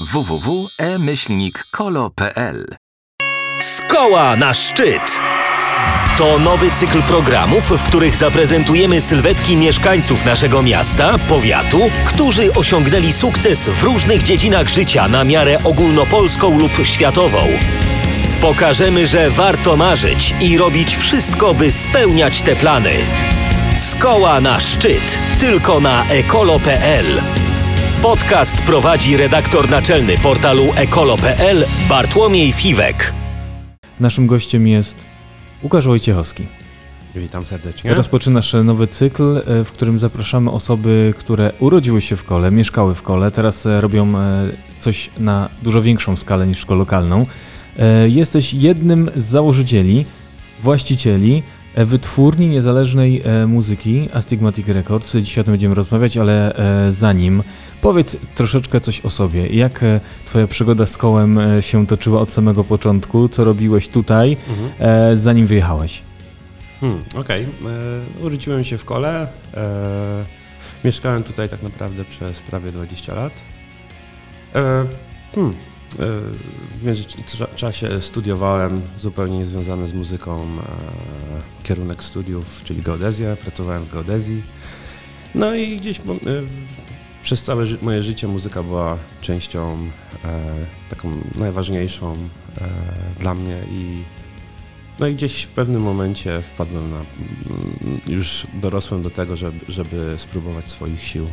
www.e-kolo.pl na szczyt! To nowy cykl programów, w których zaprezentujemy sylwetki mieszkańców naszego miasta, powiatu, którzy osiągnęli sukces w różnych dziedzinach życia na miarę ogólnopolską lub światową. Pokażemy, że warto marzyć i robić wszystko, by spełniać te plany. Szkoła na szczyt, tylko na ekolo.pl. Podcast prowadzi redaktor naczelny portalu ekolo.pl Bartłomiej Fiwek. Naszym gościem jest Łukasz Wojciechowski. Witam serdecznie. Rozpoczynasz nowy cykl, e, w którym zapraszamy osoby, które urodziły się w kole, mieszkały w kole, teraz e, robią e, coś na dużo większą skalę niż szkołę lokalną. Jesteś jednym z założycieli, właścicieli wytwórni niezależnej muzyki Astigmatic Records. Dzisiaj o tym będziemy rozmawiać, ale zanim powiedz troszeczkę coś o sobie. Jak twoja przygoda z kołem się toczyła od samego początku? Co robiłeś tutaj, mhm. zanim wyjechałeś? Hmm, Okej. Okay. Urodziłem się w kole. E, mieszkałem tutaj tak naprawdę przez prawie 20 lat. E, hmm, w międzyczasie studiowałem zupełnie niezwiązany z muzyką e, kierunek studiów, czyli geodezja. Pracowałem w geodezji. No i gdzieś e, przez całe moje życie muzyka była częścią e, taką najważniejszą dla mnie i no i gdzieś w pewnym momencie wpadłem na, już dorosłem do tego, żeby, żeby spróbować swoich sił.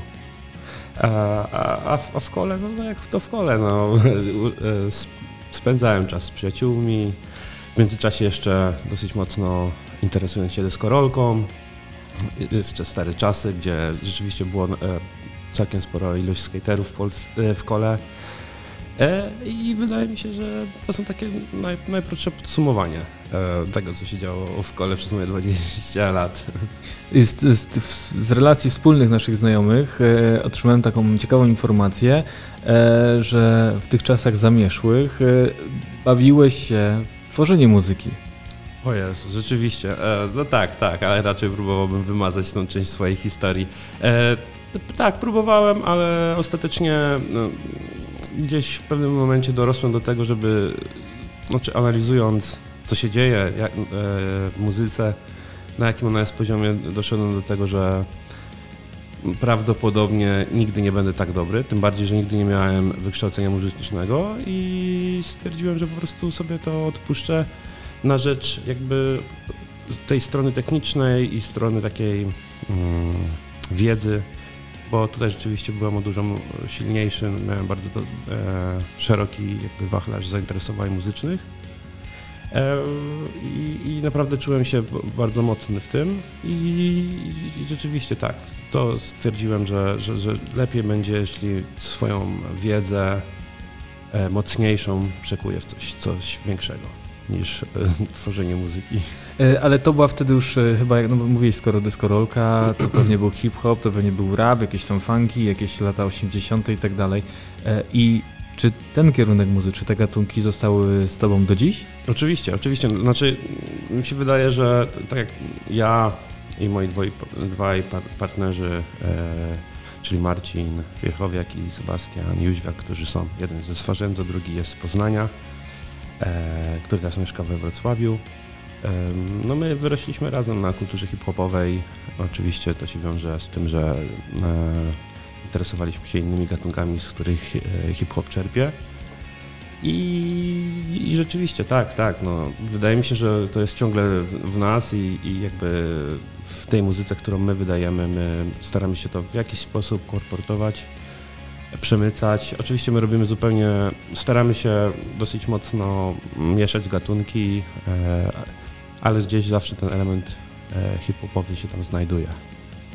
A, a, a, w kole, no, no jak to w kole, no, spędzałem czas z przyjaciółmi, w międzyczasie jeszcze dosyć mocno interesując się deskorolką, jeszcze stare czasy, gdzie rzeczywiście było e, całkiem sporo ilość skaterów w, Polsce, w kole. E, I wydaje mi się, że to są takie naj, najprostsze podsumowanie e, tego, co się działo w kole przez moje 20 lat. Z, z, z relacji wspólnych naszych znajomych e, otrzymałem taką ciekawą informację, e, że w tych czasach zamieszłych e, bawiłeś się w tworzenie muzyki. O Jezu, rzeczywiście. E, no tak, tak, ale raczej próbowałbym wymazać tą część swojej historii. Tak, próbowałem, ale ostatecznie no, gdzieś w pewnym momencie dorosłem do tego, żeby, znaczy analizując co się dzieje jak, e, w muzyce, na jakim ona jest poziomie, doszedłem do tego, że prawdopodobnie nigdy nie będę tak dobry, tym bardziej, że nigdy nie miałem wykształcenia muzycznego i stwierdziłem, że po prostu sobie to odpuszczę na rzecz jakby tej strony technicznej i strony takiej mm, wiedzy, bo tutaj rzeczywiście byłem o dużo silniejszy, miałem bardzo do, e, szeroki jakby wachlarz zainteresowań muzycznych. E, i, i, naprawdę czułem się bardzo mocny w tym i, i rzeczywiście tak, to stwierdziłem, że, że, że, lepiej będzie, jeśli swoją wiedzę e, mocniejszą przekuję w coś, coś większego niż e, tworzenie muzyki. E, ale to była wtedy już e, chyba, jak no mówiłeś, skoro deskorolka, to pewnie był hip-hop, to pewnie był rap, jakieś tam funky, jakieś lata 80. i tak dalej. I czy ten kierunek muzyczny, te gatunki zostały z tobą do dziś? Oczywiście, oczywiście. Znaczy, mi się wydaje, że tak jak ja i moi dwoj, dwaj partnerzy, czyli Marcin Wierchowiak i Sebastian Jóźwiak, którzy są, jeden ze Swarzędza, drugi jest z Poznania, który teraz mieszka we Wrocławiu. No my wyrośliśmy razem na kulturze hip-hopowej. Oczywiście to się wiąże z tym, że e, interesowaliśmy się innymi gatunkami, z których e, hip-hop czerpie. I, I, rzeczywiście tak, tak. No, wydaje mi się, że to jest ciągle w nas i, i, jakby w tej muzyce, którą my wydajemy, my staramy się to w jakiś sposób korportować przemycać. Oczywiście my robimy zupełnie, staramy się dosyć mocno mieszać gatunki, e, ale gdzieś zawsze ten element e, hip-hopowy się tam znajduje.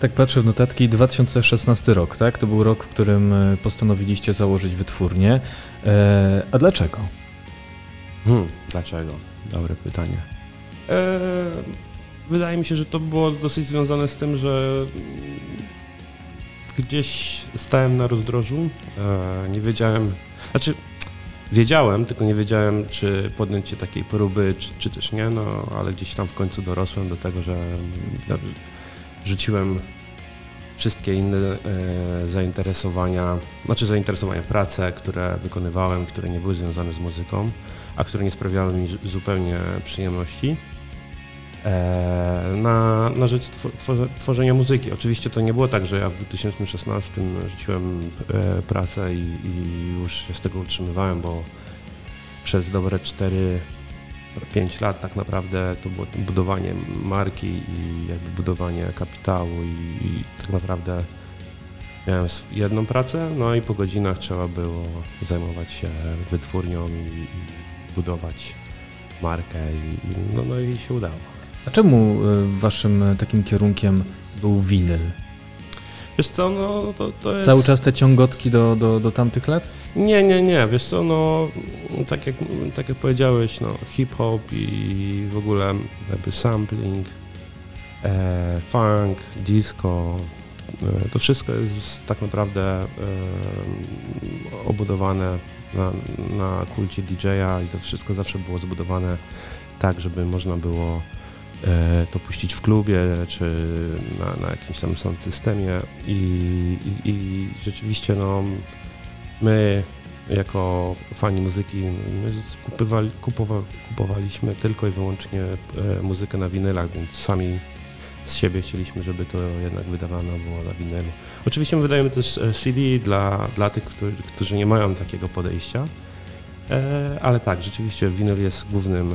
Tak patrzę w notatki, 2016 rok, tak? To był rok, w którym e, postanowiliście założyć wytwórnię. A dlaczego? Hmm, dlaczego? Dobre pytanie. E, wydaje mi się, że to było dosyć związane z tym, że gdzieś stałem na rozdrożu. E, nie wiedziałem, znaczy wiedziałem, tylko nie wiedziałem, czy podjąć się takiej próby, czy, czy też nie, no ale gdzieś tam w końcu dorosłem do tego, że no, rzuciłem wszystkie inne e, zainteresowania, znaczy zainteresowania, prace, które wykonywałem, które nie były związane z muzyką, a które nie sprawiały mi zu- zupełnie przyjemności. E, na, na rzecz tw- tworze, tworzenia muzyki. Oczywiście to nie było tak, że ja w 2016 rzuciłem e, pracę i, i już się z tego utrzymywałem, bo przez dobre 4 5 lat tak naprawdę to było budowanie marki i jakby budowanie kapitału i, i tak naprawdę miałem jedną pracę, no i po godzinach trzeba było zajmować się wytwórnią i, i budować markę i no, no i się udało. A czemu e, waszym e, takim kierunkiem był winyl? Wiesz co, no to, to jest... Cały czas te ciągotki do, do, do tamtych lat? Nie, nie, nie, wiesz co, no tak jak, tak jak powiedziałeś, no hip-hop i w ogóle jakby sampling, e, funk, disco, e, to wszystko jest tak naprawdę e, obudowane na, na kulcie DJ-a i to wszystko zawsze było zbudowane tak, żeby można było to puścić w klubie czy na, na jakimś tam sound systemie i, i, i rzeczywiście no my jako fani muzyki kupywali, kupowa, kupowaliśmy tylko i wyłącznie e, muzykę na winylach, więc sami z siebie chcieliśmy, żeby to jednak wydawane było na winylu. Oczywiście my wydajemy też e, CD dla, dla tych, którzy, którzy nie mają takiego podejścia, e, ale tak, rzeczywiście winyl jest głównym e,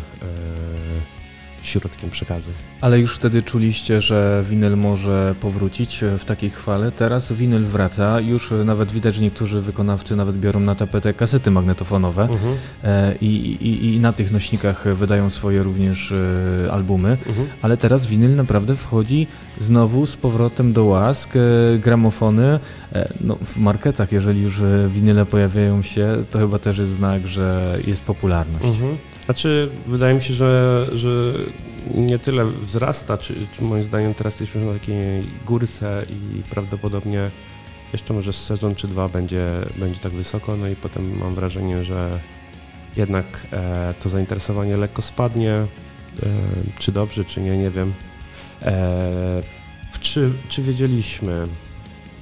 środkiem przekazu. Ale już wtedy czuliście, że winyl może powrócić w takiej chwale. Teraz winyl wraca. Już nawet widać, że niektórzy wykonawcy nawet biorą na tapetę kasety magnetofonowe Mhm, e, i, i, i na tych nośnikach wydają swoje również e, albumy. mhm. Ale teraz winyl naprawdę wchodzi znowu z powrotem do łask. E, gramofony, no, w marketach, jeżeli już winyle pojawiają się, to chyba też jest znak, że jest popularność. Mhm. Znaczy, wydaje mi się, że, że nie tyle wzrasta, czy, czy moim zdaniem teraz jest już na takiej górce i prawdopodobnie jeszcze może sezon czy dwa będzie, będzie tak wysoko, no i potem mam wrażenie, że jednak e, to zainteresowanie lekko spadnie, e, czy dobrze, czy nie, nie wiem. E, czy, czy wiedzieliśmy?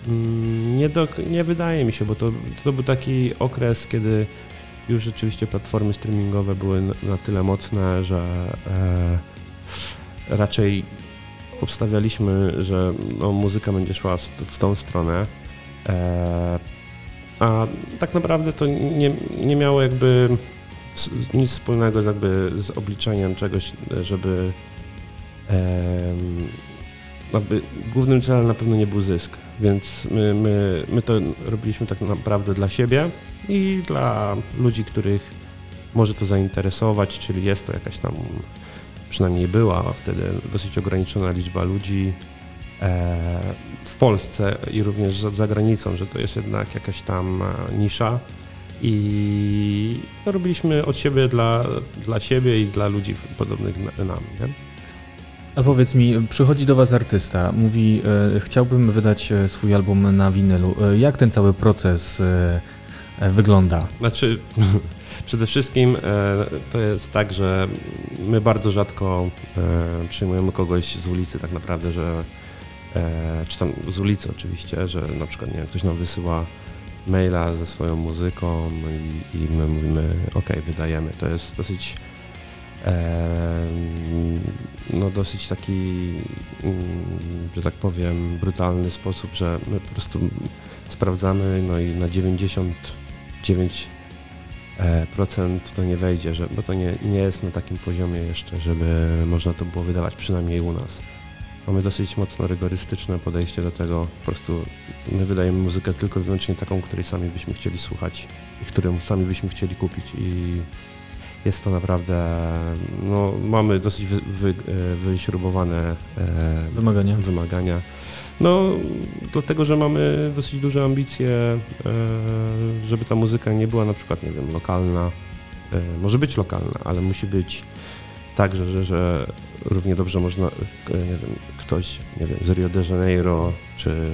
Mm, Nie, do, nie wydaje mi się, bo to, to był taki okres, kiedy już rzeczywiście platformy streamingowe były na, tyle mocne, że e, raczej obstawialiśmy, że no, muzyka będzie szła w, tą stronę. E, a tak naprawdę to nie, nie miało jakby nic wspólnego jakby z obliczeniem czegoś, żeby em, jakby głównym celem na pewno nie był zysk, więc my, my, my to robiliśmy tak naprawdę dla siebie i dla ludzi, których może to zainteresować, czyli jest to jakaś tam, przynajmniej była wtedy dosyć ograniczona liczba ludzi e, w Polsce i również za, granicą, że to jest jednak jakaś tam e, nisza i to robiliśmy od siebie dla, dla siebie i dla ludzi podobnych na- nam. Nie? A powiedz mi, przychodzi do Was artysta, mówi, e, chciałbym wydać e, swój album na winylu. E, jak ten cały proces e, e, wygląda? Znaczy, przede wszystkim e, to jest tak, że my bardzo rzadko e, przyjmujemy kogoś z ulicy tak naprawdę, że e, czy tam z ulicy oczywiście, że na przykład nie ktoś nam wysyła maila ze swoją muzyką i, i my mówimy ok, wydajemy. To jest dosyć no dosyć taki, mm, że tak powiem, brutalny sposób, że my po prostu sprawdzamy, no i na 99 e, procent to nie wejdzie, że, bo to nie, nie jest na takim poziomie jeszcze, żeby można to było wydawać, przynajmniej u nas. Mamy dosyć mocno rygorystyczne podejście do tego. Po prostu my wydajemy muzykę tylko i wyłącznie taką, której sami byśmy chcieli słuchać i którą sami byśmy chcieli kupić i jest to naprawdę, no mamy dosyć wy, wy, e, wyśrubowane e, Wymagania? wymagania. No, dlatego, że mamy dosyć duże ambicje, e, żeby ta muzyka nie była na przykład, nie wiem, lokalna. Może być lokalna, ale musi być tak, że, że, że równie dobrze można, nie wiem, ktoś, nie wiem, z Rio de Janeiro, czy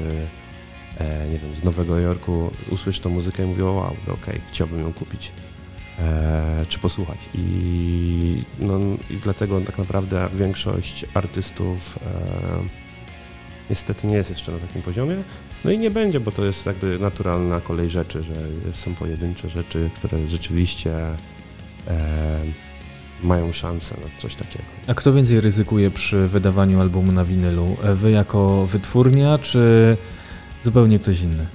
nie wiem, z Nowego Jorku usłyszy tą muzykę i mówi, o wow, okej, chciałbym ją kupić. E, czy posłuchać. I, no, I dlatego tak naprawdę większość artystów e, niestety nie jest jeszcze na takim poziomie. No i nie będzie, bo to jest jakby naturalna kolej rzeczy, że są pojedyncze rzeczy, które rzeczywiście e, mają szansę na coś takiego. A kto więcej ryzykuje przy wydawaniu albumu na winylu? E, Wy jako wytwórnia, czy zupełnie ktoś inny?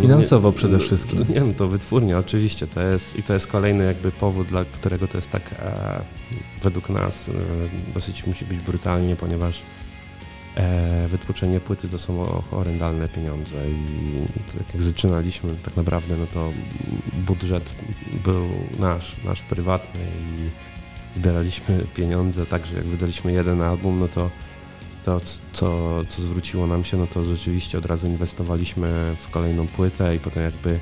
Finansowo No przede wszystkim. Nie, to wytwórnia, oczywiście. To jest, I to jest kolejny jakby powód, dla którego to jest tak e, według nas e, dosyć musi być brutalnie, ponieważ e, wytłuczenie płyty to są horrendalne pieniądze i tak jak zaczynaliśmy tak naprawdę, no to budżet był nasz, nasz prywatny i zbieraliśmy pieniądze, także jak wydaliśmy jeden album, no to to, co, co zwróciło nam się, no to rzeczywiście od razu inwestowaliśmy w kolejną płytę i potem jakby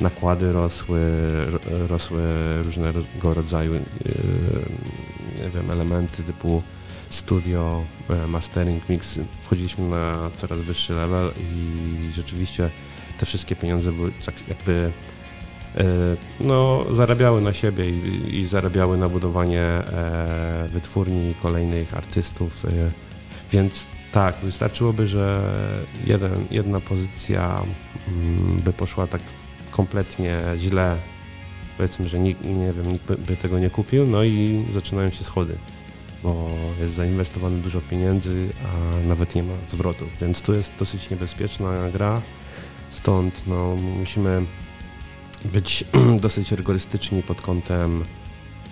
nakłady rosły, ro- rosły różnego rodzaju yy, nie wiem, elementy typu studio, e, mastering, mix. Wchodziliśmy na coraz wyższy level i rzeczywiście te wszystkie pieniądze były tak jakby e, no, zarabiały na siebie i, i zarabiały na budowanie e, wytwórni kolejnych artystów. Więc tak, wystarczyłoby, że jeden, jedna pozycja mm, by poszła tak kompletnie źle. Powiedzmy, że nikt, nie wiem, nikt by, tego nie kupił, no i zaczynają się schody, bo jest zainwestowane dużo pieniędzy, a nawet nie ma zwrotów, więc tu jest dosyć niebezpieczna gra. Stąd no, musimy być dosyć rygorystyczni pod kątem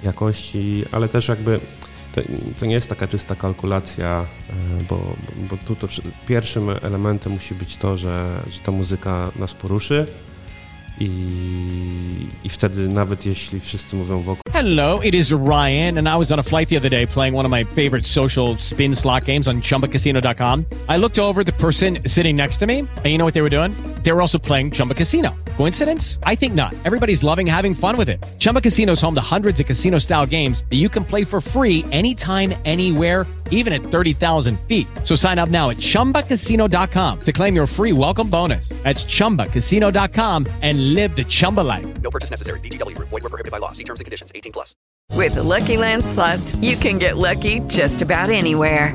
jakości, ale też jakby to, to nie jest taka czysta kalkulacja, e, bo, bo tu to pierwszym elementem musi być to, że, że ta muzyka nas poruszy i, i wtedy nawet jeśli wszyscy mówią wokół, Hello, it is Ryan, and I was on a flight the other day playing one of my favorite social spin slot games on chumbacasino.com. I looked over the person sitting next to me, and you know what they were doing? They were also playing Chumba Casino. Coincidence? I think not. Everybody's loving having fun with it. Chumba Casino is home to hundreds of casino style games that you can play for free anytime, anywhere, even at 30,000 feet. So sign up now at chumbacasino.com to claim your free welcome bonus. That's chumbacasino.com and live the Chumba life. No purchase necessary. DTW, void, we prohibited by law. See terms and conditions 18 plus. With the Lucky Land slots, you can get lucky just about anywhere.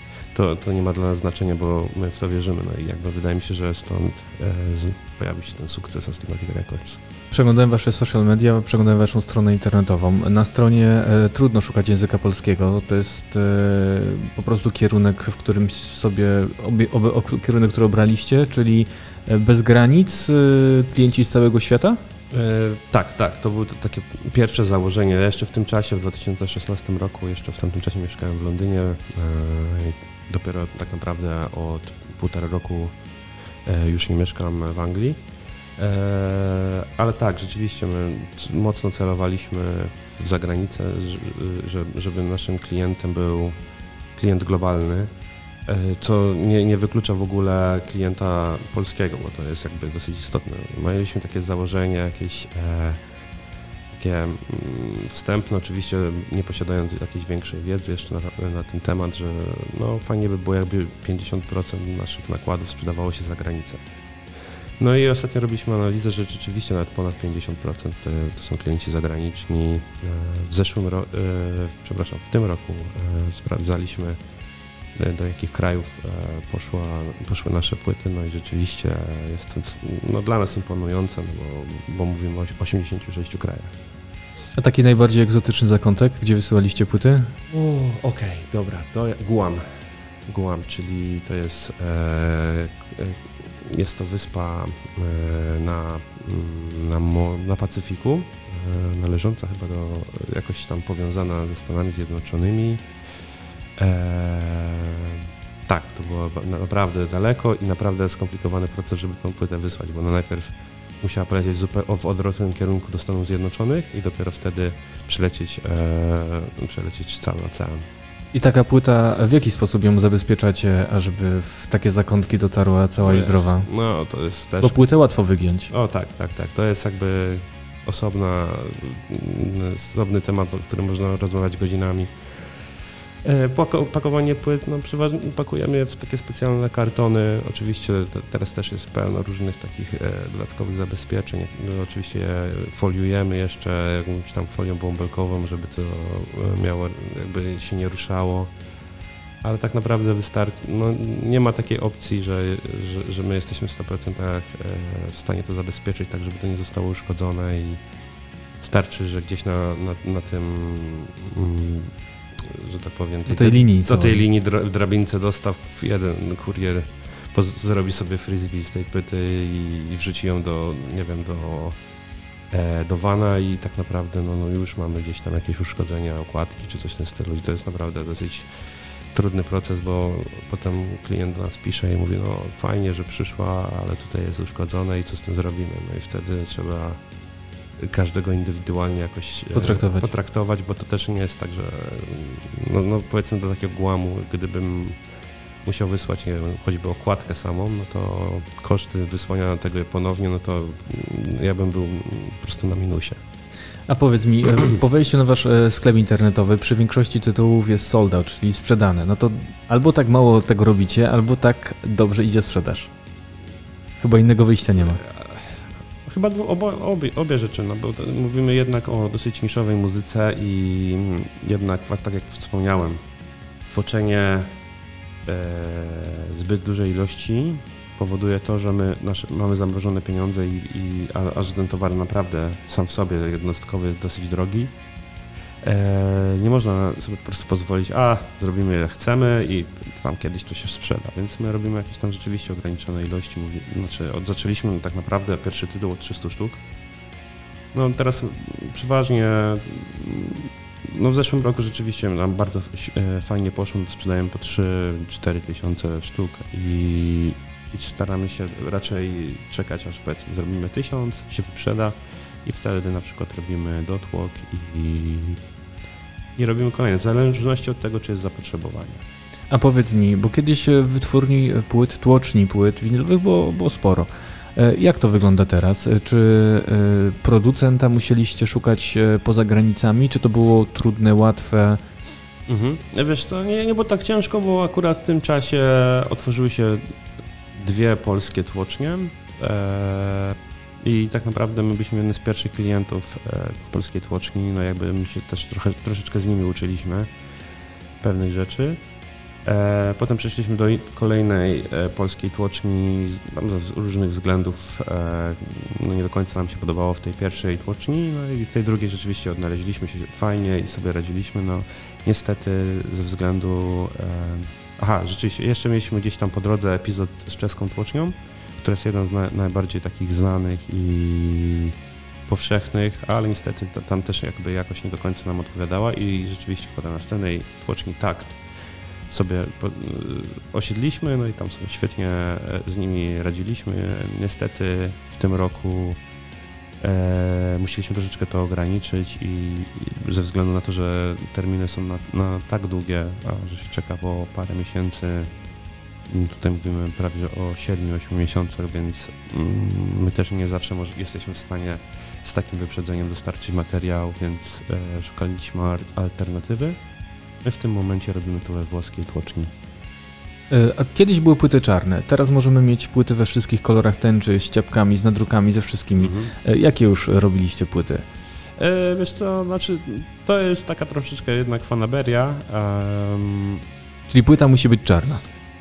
to, to nie ma dla nas znaczenia, bo my w to wierzymy. No i jakby wydaje mi się, że stąd e, pojawił się ten sukces Astigmatic Records. Przeglądałem wasze social media, przeglądałem waszą stronę internetową. Na stronie e, trudno szukać języka polskiego. To jest e, po prostu kierunek, w którym sobie obie, obe, o, kierunek, który obraliście, czyli e, bez granic, e, klienci z całego świata. E, tak, tak, to było takie pierwsze założenie. Ja jeszcze w tym czasie, w 2016 roku, jeszcze w tamtym czasie mieszkałem w Londynie. E, dopiero tak naprawdę od półtora roku e, już nie mieszkam w Anglii. E, ale tak, rzeczywiście my mocno celowaliśmy w zagranicę, że- żeby naszym klientem był klient globalny, e, co nie, nie wyklucza w ogóle klienta polskiego, bo to jest jakby dosyć istotne. Mieliśmy takie założenie, jakieś e, takie mm, wstępne, oczywiście nie posiadając jakiejś większej wiedzy jeszcze na, na ten temat, że no, fajnie by było jakby 50% naszych nakładów sprzedawało się za granicę. No i ostatnio robiliśmy analizę, że rzeczywiście nawet ponad 50% to, to są klienci zagraniczni. E, W zeszłym roku, przepraszam, w tym roku e, sprawdzaliśmy e, do jakich krajów e, poszła, poszły nasze płyty, no i rzeczywiście jest to no, dla nas imponujące, no bo, bo mówimy o 86 krajach. A taki najbardziej egzotyczny zakątek, gdzie wysyłaliście płyty? Okej, dobra, to Guam. Guam, czyli to jest e, e, jest to wyspa e, na, mm, na, na Pacyfiku, e, należąca chyba do, jakoś tam powiązana ze Stanami Zjednoczonymi. E, tak, to było naprawdę daleko i naprawdę skomplikowany proces, żeby tą płytę wysłać, bo ona najpierw musiała polecieć w odwrotnym kierunku do Stanów Zjednoczonych i dopiero wtedy przelecieć, e, przelecieć cały ocean. I taka płyta, w jaki sposób ją zabezpieczacie, ażeby w takie zakątki dotarła cała i jest- zdrowa? No, to jest też... Bo płytę łatwo wygiąć. O tak, tak, tak. To jest jakby osobna, mm, osobny temat, o którym można rozmawiać godzinami. E, pako- Pakowanie płyt, no przeważnie pakujemy je w takie specjalne kartony. Oczywiście te- teraz też jest pełno różnych takich e, dodatkowych zabezpieczeń. No, oczywiście je foliujemy jeszcze jakąś tam folią bąbelkową, żeby to e, miało, jakby się nie ruszało. Ale tak naprawdę wystarczy, no, nie ma takiej opcji, że, że, że my jesteśmy w 100% e, w stanie to zabezpieczyć, tak żeby to nie zostało uszkodzone i starczy, że gdzieś na, na, na tym, mm, że tak powiem, Do tej linii do tej linii dra, drabince dostaw jeden kurier zrobi sobie frisbee z tej pyty i, i wrzuci ją do, nie wiem, do, e, do wana i tak naprawdę no, no już mamy gdzieś tam jakieś uszkodzenia, okładki czy coś w tym stylu i to jest naprawdę dosyć trudny proces, bo potem klient do nas pisze i mówi, no fajnie, że przyszła, ale tutaj jest uszkodzone i co z tym zrobimy? No i wtedy trzeba każdego indywidualnie jakoś e, Potraktować. potraktować bo to też nie jest tak, że no, no powiedzmy do takiego głamu, gdybym musiał wysłać nie wiem, choćby okładkę samą, no to koszty wysłania tego ponownie, no to mm, ja bym był po prostu na minusie. A powiedz mi, e, po wejściu na wasz e, sklep internetowy przy większości tytułów jest sold out, czyli sprzedane. No to albo tak mało tego robicie, albo tak dobrze idzie sprzedaż. Chyba innego wyjścia nie ma. Chyba obo, obie, obie rzeczy, no bo mówimy jednak o dosyć niszowej muzyce i jednak, tak jak wspomniałem, tłoczenie e, zbyt dużej ilości powoduje to, że my nasze, mamy zamrożone pieniądze, i, i, a, a że ten towar naprawdę sam w sobie jednostkowy jest dosyć drogi. E, nie można sobie po prostu pozwolić, a zrobimy ile chcemy i tam kiedyś to się sprzeda, więc my robimy jakieś tam rzeczywiście ograniczone ilości. Mówi, znaczy od, zaczęliśmy tak naprawdę pierwszy tytuł od 300 sztuk. No teraz przeważnie, no w zeszłym roku rzeczywiście nam bardzo e, fajnie poszło, sprzedajemy po 3-4 tysiące sztuk i, i staramy się raczej czekać aż powiedzmy zrobimy tysiąc, się wyprzeda i wtedy na przykład robimy dotłok i, i robimy kolejne, w zależności od tego, czy jest zapotrzebowanie. A powiedz mi, bo kiedyś e, wytwórni płyt, tłoczni płyt winylowych było, było sporo. E, Jak to wygląda teraz? E, Czy e, producenta musieliście szukać e, poza granicami? Czy to było trudne, łatwe? Mhm. Wiesz co, nie, nie było tak ciężko, bo akurat w tym czasie otworzyły się dwie polskie tłocznie e, i tak naprawdę my byliśmy jednym z pierwszych klientów e, polskiej tłoczni, no jakby my się też trochę, troszeczkę z nimi uczyliśmy pewnych rzeczy. E, potem przeszliśmy do kolejnej e, polskiej tłoczni, z różnych względów no nie do końca nam się podobało w tej pierwszej tłoczni, no i w tej drugiej rzeczywiście odnaleźliśmy się fajnie i sobie radziliśmy, no niestety ze względu... Aha, rzeczywiście, jeszcze mieliśmy gdzieś tam po drodze epizod z czeską tłocznią, która jest jeden z na, najbardziej takich znanych i powszechnych, ale niestety ta, tam też jakby jakoś nie do końca nam odpowiadała i rzeczywiście po tej następnej tłoczni Takt sobie y, osiedliśmy, no i tam sobie świetnie e, z nimi radziliśmy. Niestety w tym roku e, musieliśmy troszeczkę to ograniczyć i, i ze względu na to, że terminy są na, na tak długie, a że się czeka po parę miesięcy, tutaj mówimy prawie o 7-8 miesiącach, więc mm, my też nie zawsze może, jesteśmy w stanie z takim wyprzedzeniem dostarczyć materiał, więc e, szukaliśmy alternatywy. My w tym momencie robimy to we włoskiej tłoczni. E, A kiedyś były płyty czarne, teraz możemy mieć płyty we wszystkich kolorach tęczy, z ciapkami, z nadrukami, ze wszystkimi. E, Jakie już robiliście płyty? E, wiesz co, znaczy to jest taka troszeczkę jednak fanaberia. em, Czyli płyta musi być czarna.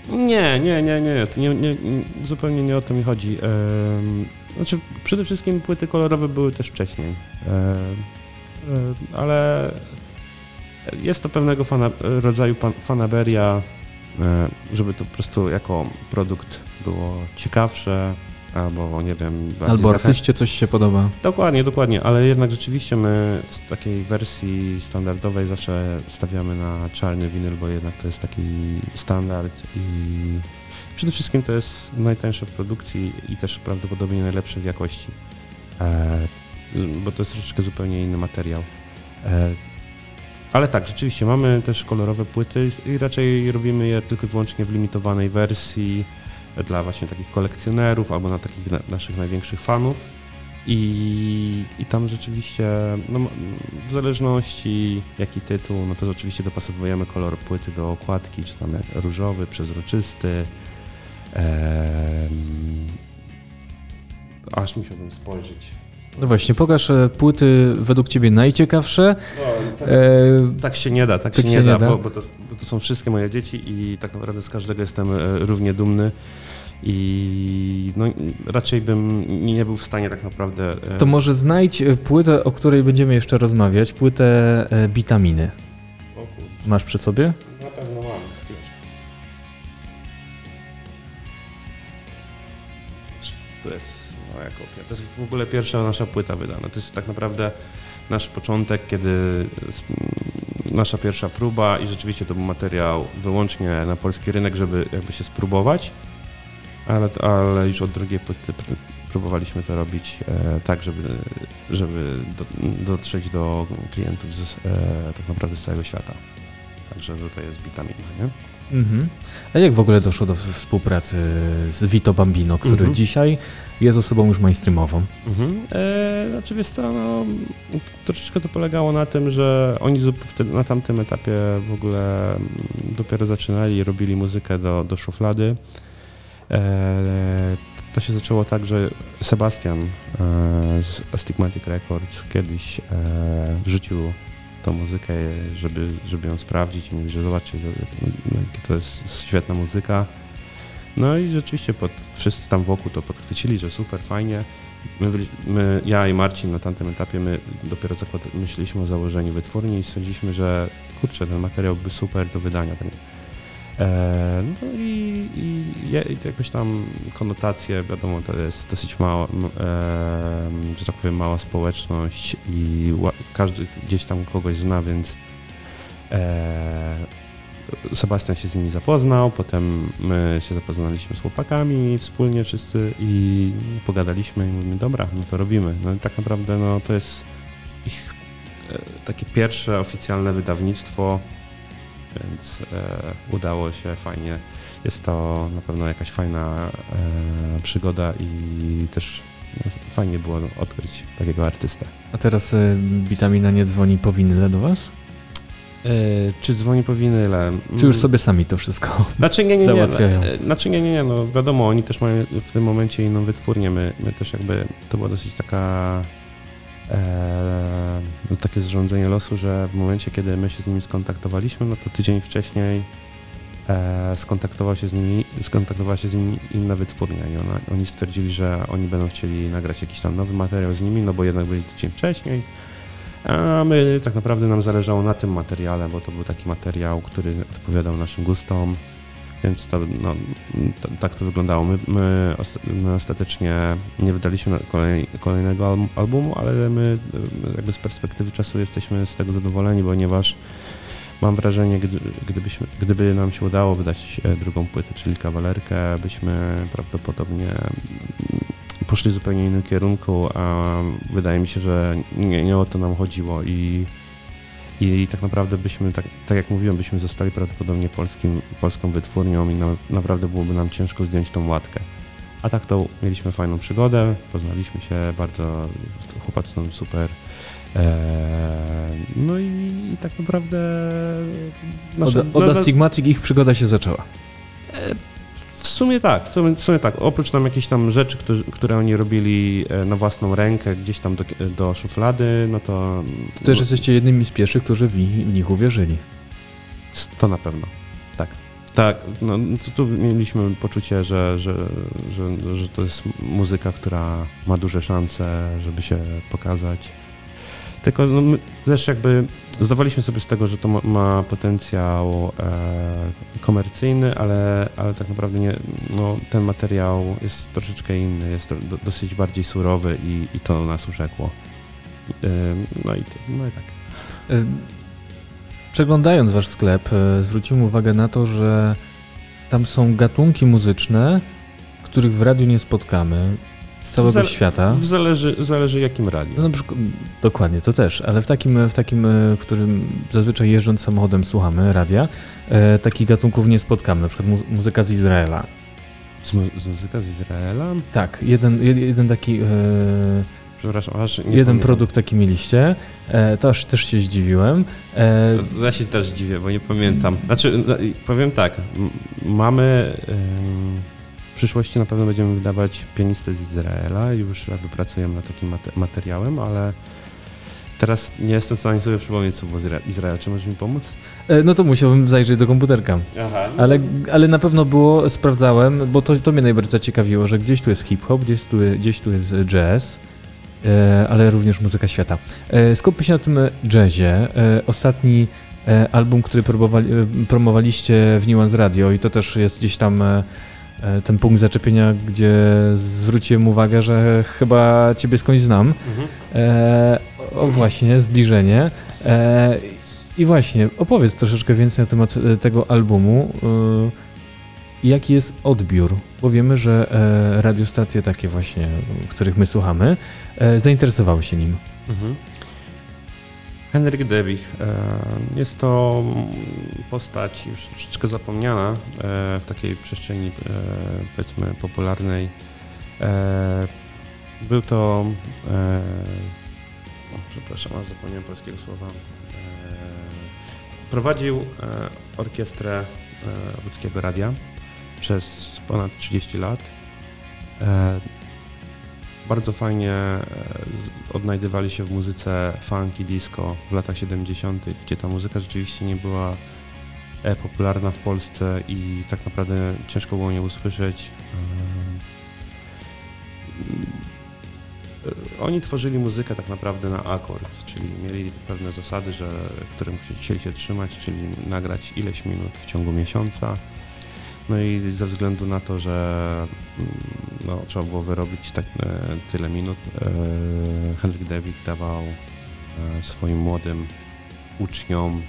Nie, nie, nie, nie, to nie, nie, nie, zupełnie nie o to mi chodzi. Em, znaczy przede wszystkim płyty kolorowe były też wcześniej, ale jest to pewnego fana, rodzaju pan, fanaberia. e, żeby to po prostu jako produkt było ciekawsze, albo nie wiem... Albo artyście coś się podoba. Dokładnie, dokładnie, ale jednak rzeczywiście my w takiej wersji standardowej zawsze stawiamy na czarny winyl, bo jednak to jest taki standard i przede wszystkim to jest najtańsze w produkcji i też prawdopodobnie najlepsze w jakości, e, bo to jest troszeczkę zupełnie inny materiał. E, ale tak, rzeczywiście mamy też kolorowe płyty i raczej robimy je tylko i wyłącznie w limitowanej wersji dla właśnie takich kolekcjonerów albo na takich na, naszych największych fanów. I, I tam rzeczywiście, no, w zależności jaki tytuł, no to rzeczywiście dopasowujemy kolor płyty do okładki, czy tam jak różowy, przezroczysty. Em, aż musiałbym spojrzeć. No właśnie, pokaż e, płyty według ciebie najciekawsze. tak, E, tak się nie da, tak, tak się, nie, da, da. Bo, bo, to, bo to są wszystkie moje dzieci i tak naprawdę z każdego jestem e, równie dumny. I no, raczej bym nie był w stanie tak naprawdę. To może znajdź płytę, o której będziemy jeszcze rozmawiać, płytę Bitaminy. Masz przy sobie? na pewno mam. To jest kopia. To jest w ogóle pierwsza nasza płyta wydana. To jest tak naprawdę nasz początek, kiedy s- nasza pierwsza próba i rzeczywiście to był materiał wyłącznie na polski rynek, żeby jakby się spróbować, ale, ale już od drugiej płyty pr- próbowaliśmy to robić e, tak, żeby, żeby do, dotrzeć do klientów z, e, tak naprawdę z całego świata. Także tutaj jest bitamina, nie? Mhm. A jak w ogóle doszło do współpracy z Vito Bambino, który Mhm. dzisiaj jest osobą już mainstreamową? Mhm. E, znaczy wiesz co, no, troszeczkę to polegało na tym, że oni na tamtym etapie w ogóle mm, dopiero zaczynali i robili muzykę do, do szuflady. E, to się zaczęło tak, że Sebastian e, z Astigmatic Records kiedyś e, wrzucił tą muzykę, żeby, żeby ją sprawdzić mówi, że zobaczcie, jaka to jest świetna muzyka. No i rzeczywiście pod, wszyscy tam wokół to podchwycili, że super, fajnie. My, my, ja i Marcin na tamtym etapie, my dopiero zakład, myśleliśmy o założeniu wytwórni i stwierdziliśmy, że kurczę, ten materiał by super do wydania. Ten, no i, i, i jakoś tam konotacje, wiadomo, to jest dosyć mała, e, że tak powiem, mała społeczność i każdy gdzieś tam kogoś zna, więc e, Sebastian się z nimi zapoznał, potem my się zapoznaliśmy z chłopakami wspólnie wszyscy i pogadaliśmy i mówimy, dobra, no to robimy. No i tak naprawdę no, to jest ich e, takie pierwsze oficjalne wydawnictwo, więc e, udało się fajnie. Jest to na pewno jakaś fajna e, przygoda i też no, fajnie było odkryć takiego artystę. A teraz e, Bitamina nie dzwoni po winyle do was? Czy dzwoni po winyle? Czy już sobie sami to wszystko Znaczy nie, nie, nie. załatwiają? e, Znaczy nie, nie, nie, no wiadomo, oni też mają w tym momencie inną wytwórnię. My, my też jakby, to była dosyć taka e, takie zrządzenie losu, że w momencie, kiedy my się z nimi skontaktowaliśmy, no to tydzień wcześniej e, skontaktował się z nimi, skontaktowała się z nimi inna wytwórnia i ona, oni stwierdzili, że oni będą chcieli nagrać jakiś tam nowy materiał z nimi, no bo jednak byli tydzień wcześniej. A my tak naprawdę nam zależało na tym materiale, bo to był taki materiał, który odpowiadał naszym gustom, więc to, no, to, tak to wyglądało. My, my, osta- my ostatecznie nie wydaliśmy kolej, kolejnego album, albumu, ale my jakby z perspektywy czasu jesteśmy z tego zadowoleni, ponieważ mam wrażenie, gdy, gdybyśmy, gdyby nam się udało wydać e, drugą płytę, czyli kawalerkę, byśmy prawdopodobnie poszli w zupełnie innym kierunku, a wydaje mi się, że nie, nie o to nam chodziło i, i tak naprawdę byśmy, tak, tak jak mówiłem, byśmy zostali prawdopodobnie polskim, polską wytwórnią i na, naprawdę byłoby nam ciężko zdjąć tą łatkę. A tak to mieliśmy fajną przygodę, poznaliśmy się bardzo, chłopacy są super. Eee, no i, i tak naprawdę... nasze- Od, od Astigmatic ich przygoda się zaczęła. W sumie tak, w sumie, tak. Oprócz tam jakichś tam rzeczy, które, które oni robili e, na własną rękę, gdzieś tam do, do szuflady, no to. Też jesteście jednymi z pierwszych, którzy w, nich- w nich uwierzyli. To na pewno. Tak. Tak, no tu, tu mieliśmy poczucie, że, że, że, że to jest muzyka, która ma duże szanse, żeby się pokazać. Tylko no, my też jakby zdawaliśmy sobie z tego, że to ma, ma potencjał e, komercyjny, ale, ale tak naprawdę nie, no, ten materiał jest troszeczkę inny, jest do, dosyć bardziej surowy i, i to nas urzekło. E, no, i, no i tak. E, Przeglądając wasz sklep, e, zwróciłem uwagę na to, że tam są gatunki muzyczne, których w radiu nie spotkamy z całego Zale- świata. Zależy, zależy jakim radiu. No dokładnie, to też, ale w takim, w takim, e, w którym zazwyczaj jeżdżąc samochodem słuchamy radia, e, takich gatunków nie spotkamy, na przykład mu- muzyka z Izraela. Z, mu- z muzyka z Izraela? Tak, jeden, jed- jeden taki, e, Przepraszam, aż nie jeden pamiętam. produkt taki mieliście, e, to aż też się zdziwiłem. E, Ja się też dziwię, bo nie pamiętam. Znaczy, no, powiem tak, mamy przyszłości na pewno będziemy wydawać pianistę z Izraela, już jakby pracujemy nad takim mate- materiałem, ale teraz nie jestem w stanie sobie przypomnieć, co było z Izra- Izrael. Czy możesz mi pomóc? e, no to musiałbym zajrzeć do komputerka. Aha. Ale, ale na pewno było, sprawdzałem, bo to, to mnie najbardziej zaciekawiło, że gdzieś tu jest hip-hop, gdzieś tu, gdzieś tu jest jazz, e, ale również muzyka świata. E, skupmy się na tym jazzie. Ostatni album, który promowaliście w Nuance Radio i to też jest gdzieś tam ten punkt zaczepienia, gdzie zwróciłem uwagę, że chyba ciebie skądś znam. E, o właśnie, zbliżenie. E, I właśnie, opowiedz troszeczkę więcej na temat e, tego albumu. e, Jaki jest odbiór? Bo wiemy, że e, radiostacje takie właśnie, których my słuchamy, e, zainteresowały się nim. Mhm. Henryk Debich. e, Jest to postać już troszeczkę zapomniana e, w takiej przestrzeni, e, powiedzmy, popularnej. Był to. Przepraszam, zapomniałem polskiego słowa. Prowadził orkiestrę łódzkiego radia przez ponad 30 lat. Bardzo fajnie e, odnajdywali się w muzyce funk i disco w latach 70., gdzie ta muzyka rzeczywiście nie była e, popularna w Polsce i tak naprawdę ciężko było nie usłyszeć. E, Oni tworzyli muzykę tak naprawdę na akord, czyli mieli pewne zasady, że, którym chcieli się trzymać, czyli nagrać ileś minut w ciągu miesiąca. No i ze względu na to, że mm, no, trzeba było wyrobić tak, e, tyle minut, e, Henryk Dewik dawał e, swoim młodym uczniom,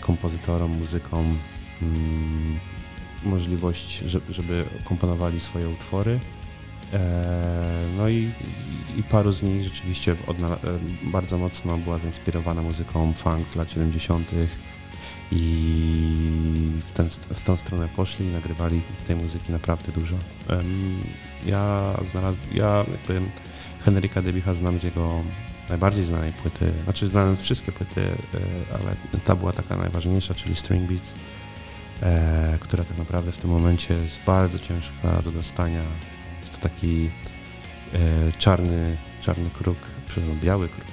kompozytorom, muzykom mm, możliwość, że- żeby komponowali swoje utwory. No i, i paru z nich rzeczywiście bardzo mocno była zainspirowana muzyką funk z lat 70. i w, ten, w tą stronę poszli i nagrywali tej muzyki naprawdę dużo. Ja znalazł, ja jakby Henryka Debicha znam z jego najbardziej znanej płyty, znaczy znałem wszystkie płyty, e, ale ta była taka najważniejsza, czyli String Beats, e, która tak naprawdę w tym momencie jest bardzo ciężka do dostania. Jest to taki e, czarny, czarny kruk, przepraszam, biały kruk.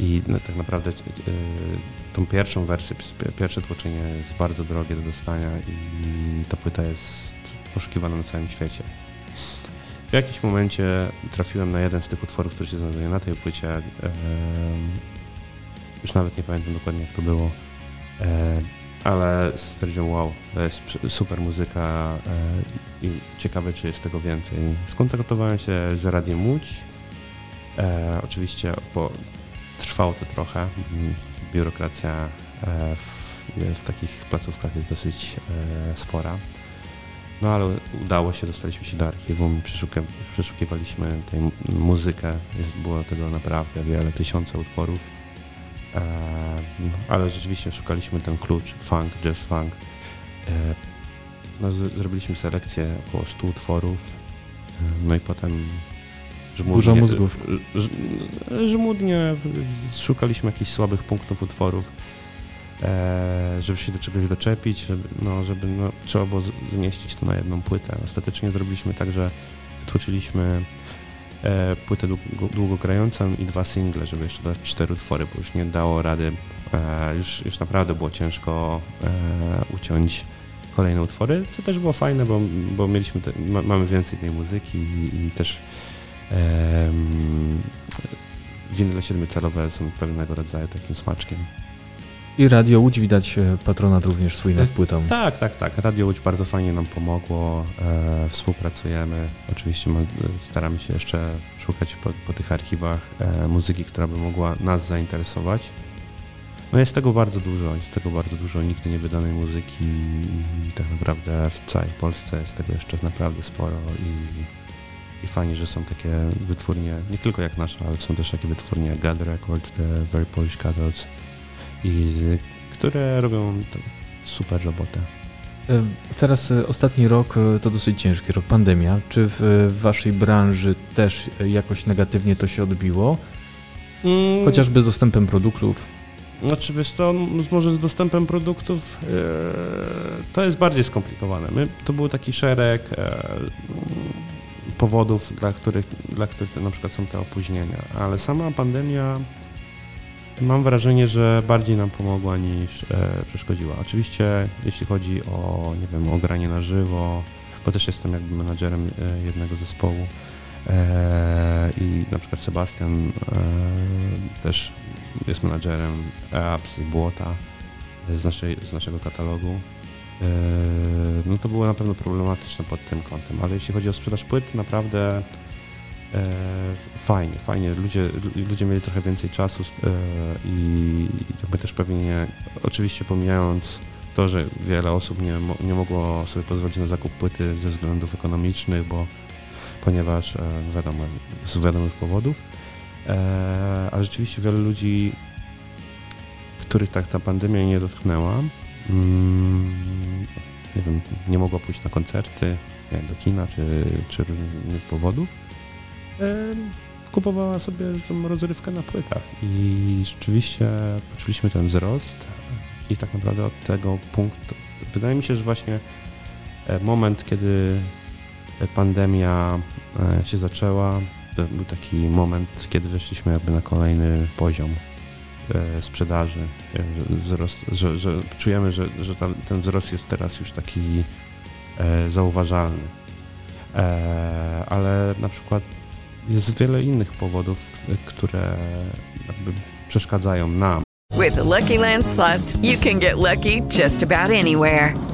I no, tak naprawdę tą pierwszą wersję, pi- pierwsze tłoczenie jest bardzo drogie do dostania i ta płyta jest poszukiwana na całym świecie. W jakimś momencie trafiłem na jeden z tych utworów, który się znajduje na tej płycie. em, już nawet nie pamiętam dokładnie jak to było. E, ale stwierdziłem, wow, to jest super muzyka e, i ciekawe, czy jest tego więcej. Skontaktowałem się z Radiem Łódź. E, oczywiście po, trwało to trochę. Mm, Biurokracja e, w, w takich placówkach jest dosyć e, spora. No ale udało się, dostaliśmy się do archiwum, przeszukiwaliśmy tę mu- muzykę. Jest, było tego naprawdę wiele, tysiące utworów. E, no, ale rzeczywiście szukaliśmy ten klucz, funk, jazz funk. No, zrobiliśmy selekcję około 100 utworów. No i potem Burza mózgów. ż- żmudnie szukaliśmy jakichś słabych punktów utworów, e, żeby się do czegoś doczepić, żeby, no, żeby no, trzeba było zmieścić to na jedną płytę. Ostatecznie zrobiliśmy tak, że wytłuczyliśmy e, płytę długo, długogrającą i dwa single, żeby jeszcze dać cztery utwory, bo już nie dało rady, e, już, już naprawdę było ciężko uciąć kolejne utwory, co też było fajne, bo, bo mieliśmy te, ma, mamy więcej tej muzyki i, i też winyle siedmiocelowe są pewnego rodzaju takim smaczkiem. I Radio Łódź widać e, patronat również swój nad płytą. Tak, tak, tak. Radio Łódź bardzo fajnie nam pomogło. E, współpracujemy. Oczywiście staramy się jeszcze szukać po, po tych archiwach e, muzyki, która by mogła nas zainteresować. No jest tego bardzo dużo, jest tego bardzo dużo nigdy nie wydanej muzyki i tak naprawdę w całej Polsce jest tego jeszcze naprawdę sporo i, i fajnie, że są takie wytwórnie, nie tylko jak nasza, ale są też takie wytwórnie jak God Records, The Very Polish Cathods i które robią super robotę. E, teraz e, ostatni rok e, to dosyć ciężki rok, pandemia. Czy w, w waszej branży też jakoś negatywnie to się odbiło? Mm. Chociażby z dostępem produktów? Znaczy wiesz co, może z dostępem produktów yy, to jest bardziej skomplikowane. My, to był taki szereg yy, powodów, dla których, dla których na przykład są te opóźnienia, ale sama pandemia mam wrażenie, że bardziej nam pomogła niż e, przeszkodziła. Oczywiście jeśli chodzi o, nie wiem, o granie na żywo, bo też jestem jakby menadżerem e, jednego zespołu e, i na przykład Sebastian e, też jest menadżerem apps i Błota z, naszej, z naszego katalogu. E, no to było na pewno problematyczne pod tym kątem, ale jeśli chodzi o sprzedaż płyt, naprawdę e, fajnie, fajnie. Ludzie, ludzie mieli trochę więcej czasu e, i jakby też pewnie, oczywiście pomijając to, że wiele osób nie, nie mogło sobie pozwolić na zakup płyty ze względów ekonomicznych, bo ponieważ, no wiadomo, z wiadomych powodów, ale rzeczywiście wiele ludzi, których tak ta pandemia nie dotknęła, nie wiem, nie mogła pójść na koncerty, do kina czy, czy różnych powodów, kupowała sobie tą rozrywkę na płytach i rzeczywiście poczuliśmy ten wzrost i tak naprawdę od tego punktu, wydaje mi się, że właśnie moment, kiedy pandemia się zaczęła, był taki moment, kiedy weszliśmy jakby na kolejny poziom sprzedaży, wzrost, że, że czujemy, że, że ta, ten wzrost jest teraz już taki zauważalny. Ale na przykład jest wiele innych powodów, które przeszkadzają nam. With the Lucky Land slots, you can get lucky just about anywhere.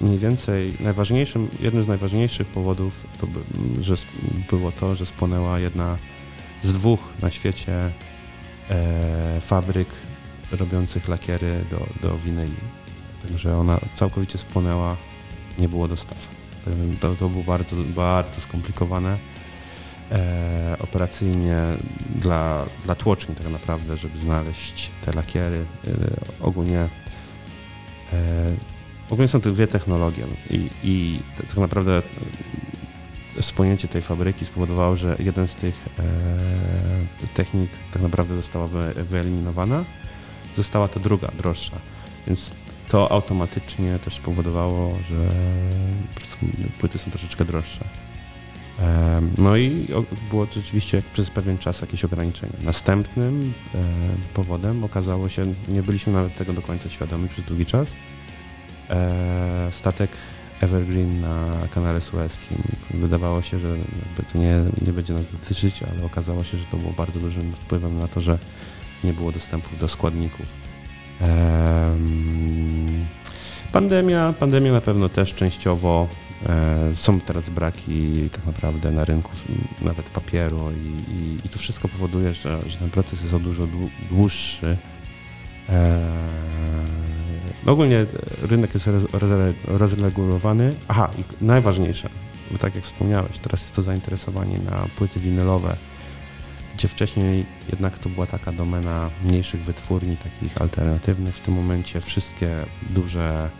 mniej więcej najważniejszym, jednym z najważniejszych powodów to by, że było to, że spłonęła jedna z dwóch na świecie e, fabryk robiących lakiery do, do winyli. Także ona całkowicie spłonęła, nie było dostaw. To, to było bardzo, bardzo skomplikowane e, operacyjnie dla, dla tłoczni tak naprawdę, żeby znaleźć te lakiery. E, ogólnie e, ogólnie są to dwie technologie i, i tak naprawdę spłonięcie tej fabryki spowodowało, że jeden z tych e, technik tak naprawdę została wy, wyeliminowana, została ta druga, droższa. Więc to automatycznie też spowodowało, że płyty są troszeczkę droższe. No i było rzeczywiście przez pewien czas jakieś ograniczenie. Następnym powodem okazało się, nie byliśmy nawet tego do końca świadomi przez długi czas, statek Evergreen na kanale Suezkim. Wydawało się, że to nie, nie będzie nas dotyczyć, ale okazało się, że to było bardzo dużym wpływem na to, że nie było dostępu do składników. Pandemia, pandemia na pewno też częściowo są teraz braki tak naprawdę na rynku nawet papieru i, i, i to wszystko powoduje, że, że ten proces jest o dużo dłuższy. No ogólnie rynek jest rozregulowany. Aha, i najważniejsze, bo tak jak wspomniałeś, teraz jest to zainteresowanie na płyty winylowe, gdzie wcześniej jednak to była taka domena mniejszych wytwórni, takich alternatywnych. W tym momencie wszystkie duże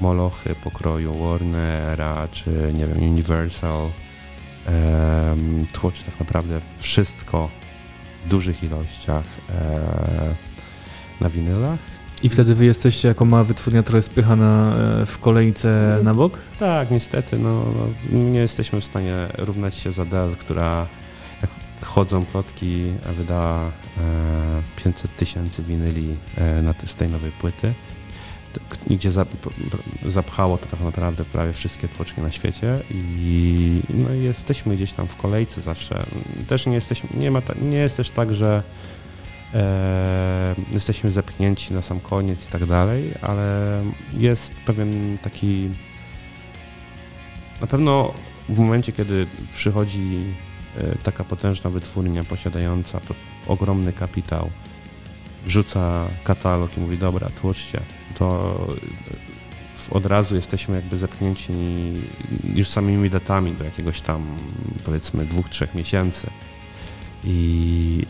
molochy pokroju Warnera czy nie wiem, Universal tłoczy tak naprawdę wszystko w dużych ilościach e, na winylach. I wtedy wy jesteście jako mała wytwórnia trochę spychana e, w kolejce na bok? Tak, niestety, no, no, nie jesteśmy w stanie równać się z Adele, która jak chodzą plotki, wydała e, 500 tysięcy winyli e, na, z tej nowej płyty, gdzie zapchało to tak naprawdę prawie wszystkie tłoczki na świecie i no, jesteśmy gdzieś tam w kolejce zawsze. Też nie jesteśmy, nie, ma ta, nie jest też tak, że e, jesteśmy zepchnięci na sam koniec i tak dalej, ale jest pewien taki na pewno w momencie, kiedy przychodzi e, taka potężna wytwórnia posiadająca po- ogromny kapitał, wrzuca katalog i mówi, dobra, tłoczcie, to e, od razu jesteśmy jakby zepchnięci już samymi datami do jakiegoś tam powiedzmy dwóch, trzech miesięcy. I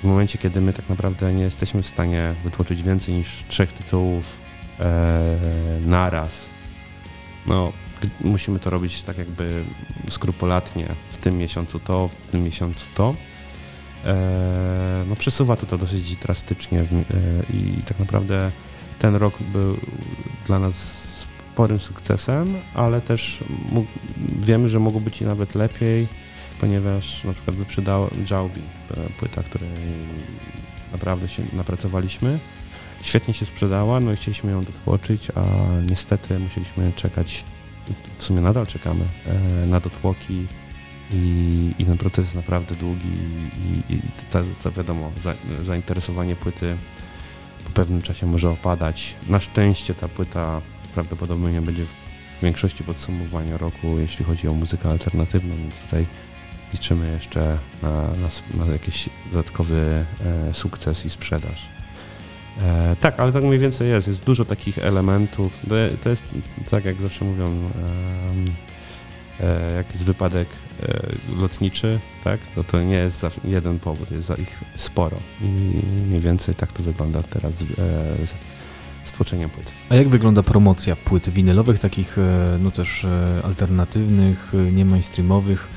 w momencie, kiedy my tak naprawdę nie jesteśmy w stanie wytłoczyć więcej niż trzech tytułów e, naraz, no musimy to robić tak jakby skrupulatnie, w tym miesiącu to, w tym miesiącu to. E, no przesuwa to to dosyć drastycznie w, e, i tak naprawdę ten rok był dla nas sporym sukcesem, ale też wiemy, że mogło być i nawet lepiej, ponieważ na przykład wyprzedała Jaubi, e, płyta, której naprawdę się napracowaliśmy. Świetnie się sprzedała, no i chcieliśmy ją dotłoczyć, a niestety musieliśmy czekać, w sumie nadal czekamy, e, na dotłoki i, i ten proces jest naprawdę długi i, i to, to wiadomo, za, zainteresowanie płyty po pewnym czasie może opadać. Na szczęście ta płyta prawdopodobnie będzie w większości podsumowania roku, jeśli chodzi o muzykę alternatywną, więc tutaj liczymy jeszcze na, na, na jakiś dodatkowy e, sukces i sprzedaż. E, tak, ale tak mniej więcej jest. Jest dużo takich elementów. To, jest tak, jak zawsze mówią, e, jak jest wypadek e, lotniczy, tak, to to nie jest jeden powód, jest ich sporo. I mniej więcej tak to wygląda teraz z, e, z, z tłoczeniem płyt. A jak wygląda promocja płyt winylowych, takich e, no też alternatywnych, nie mainstreamowych?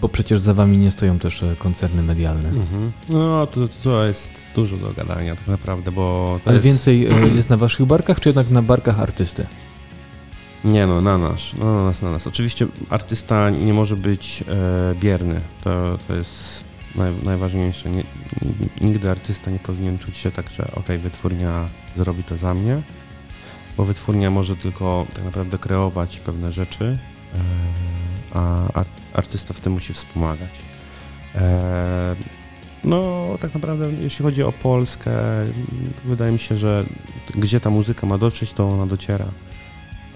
Bo przecież za wami nie stoją też e, koncerny medialne. Mhm. No, to, to jest dużo do gadania tak naprawdę, bo Ale jest... więcej e, jest na waszych barkach, czy jednak na barkach artysty? Nie no, na nas, no, na nas, na nas. Oczywiście artysta nie może być e, bierny, to, to jest naj, najważniejsze. Nie, nigdy artysta nie powinien czuć się tak, że ok, wytwórnia zrobi to za mnie, bo wytwórnia może tylko tak naprawdę kreować pewne rzeczy, e, a ar, artysta w tym musi wspomagać. E, no, tak naprawdę, jeśli chodzi o Polskę, wydaje mi się, że gdzie ta muzyka ma dotrzeć, to ona dociera.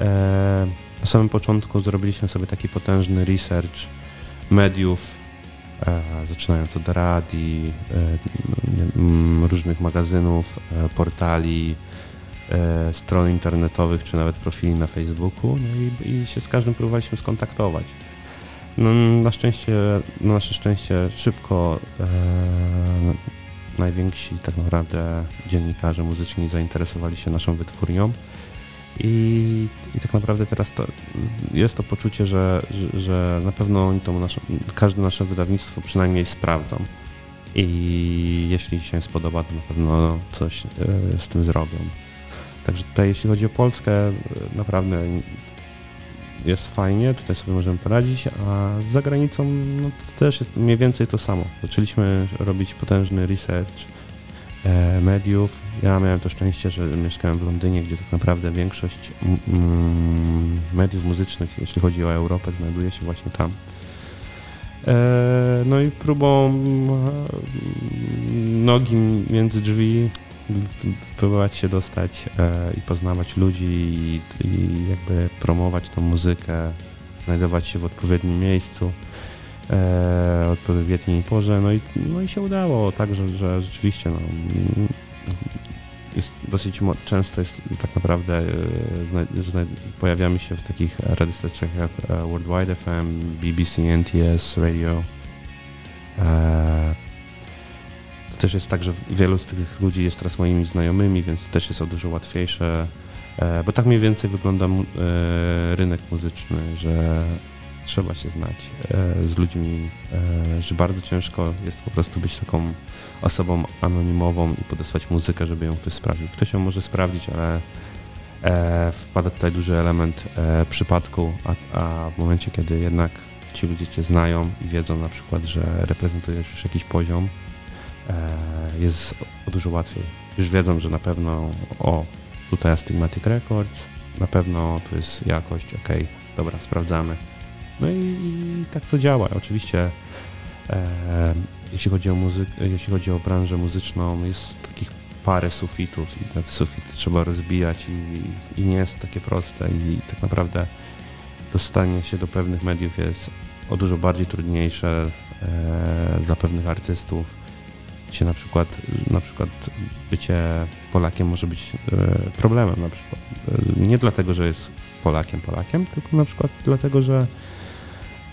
E, Na samym początku zrobiliśmy sobie taki potężny research mediów, e, zaczynając od radii, różnych magazynów, portali, stron internetowych, czy nawet profili na Facebooku no i się z każdym próbowaliśmy skontaktować. No, na szczęście, na nasze szczęście szybko e, najwięksi tak naprawdę dziennikarze muzyczni zainteresowali się naszą wytwórnią. I, I tak naprawdę teraz to jest to poczucie, że, że, że na pewno oni to nasze, każde nasze wydawnictwo przynajmniej sprawdzą. I jeśli się spodoba, to na pewno coś e, z tym zrobią. Także tutaj, jeśli chodzi o Polskę, e, naprawdę jest fajnie, tutaj sobie możemy poradzić, a za granicą no, też jest mniej więcej to samo. Zaczęliśmy robić potężny research e, mediów. Ja miałem to szczęście, że mieszkałem w Londynie, gdzie tak naprawdę większość mm, mm, mediów muzycznych, jeśli chodzi o Europę, znajduje się właśnie tam. E, no i próbą mm, nogi między drzwi próbować się dostać e, i poznawać ludzi i, i jakby promować tą muzykę, znajdować się w odpowiednim miejscu, e, odpowiedniej porze, no i, no i się udało, tak, że, że rzeczywiście no, jest dosyć często jest tak naprawdę e, pojawiamy się w takich radiostacjach jak e, Worldwide FM, BBC, NTS, Radio. E, też jest tak, że wielu z tych ludzi jest teraz moimi znajomymi, więc to też jest o dużo łatwiejsze, e, bo tak mniej więcej wygląda e, rynek muzyczny, że trzeba się znać e, z ludźmi, że bardzo ciężko jest po prostu być taką osobą anonimową i podesłać muzykę, żeby ją ktoś sprawdził. Ktoś ją może sprawdzić, ale wpada tutaj duży element przypadku, a, a w momencie, kiedy jednak ci ludzie cię znają i wiedzą na przykład, że reprezentujesz już jakiś poziom, jest o dużo łatwiej. Już wiedzą, że na pewno o, tutaj Astigmatic Records, na pewno tu jest jakość, ok, dobra, sprawdzamy. No i, i tak to działa. Oczywiście e, jeśli chodzi o muzykę, jeśli chodzi o branżę muzyczną, jest takich parę sufitów i te sufity trzeba rozbijać i, i nie jest takie proste i tak naprawdę dostanie się do pewnych mediów jest o dużo bardziej trudniejsze e, dla pewnych artystów. Gdzie na przykład, na przykład bycie Polakiem może być e, problemem na przykład. E, nie dlatego, że jest Polakiem Polakiem, tylko na przykład dlatego, że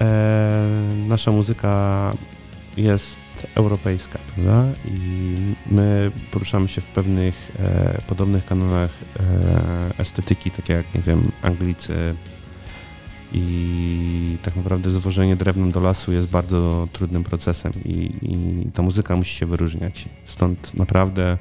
e, nasza muzyka jest europejska, prawda? I my poruszamy się w pewnych podobnych kanonach estetyki, takie jak, nie wiem, Anglicy, i tak naprawdę zwożenie drewnem do lasu jest bardzo trudnym procesem i, i ta muzyka musi się wyróżniać. Stąd naprawdę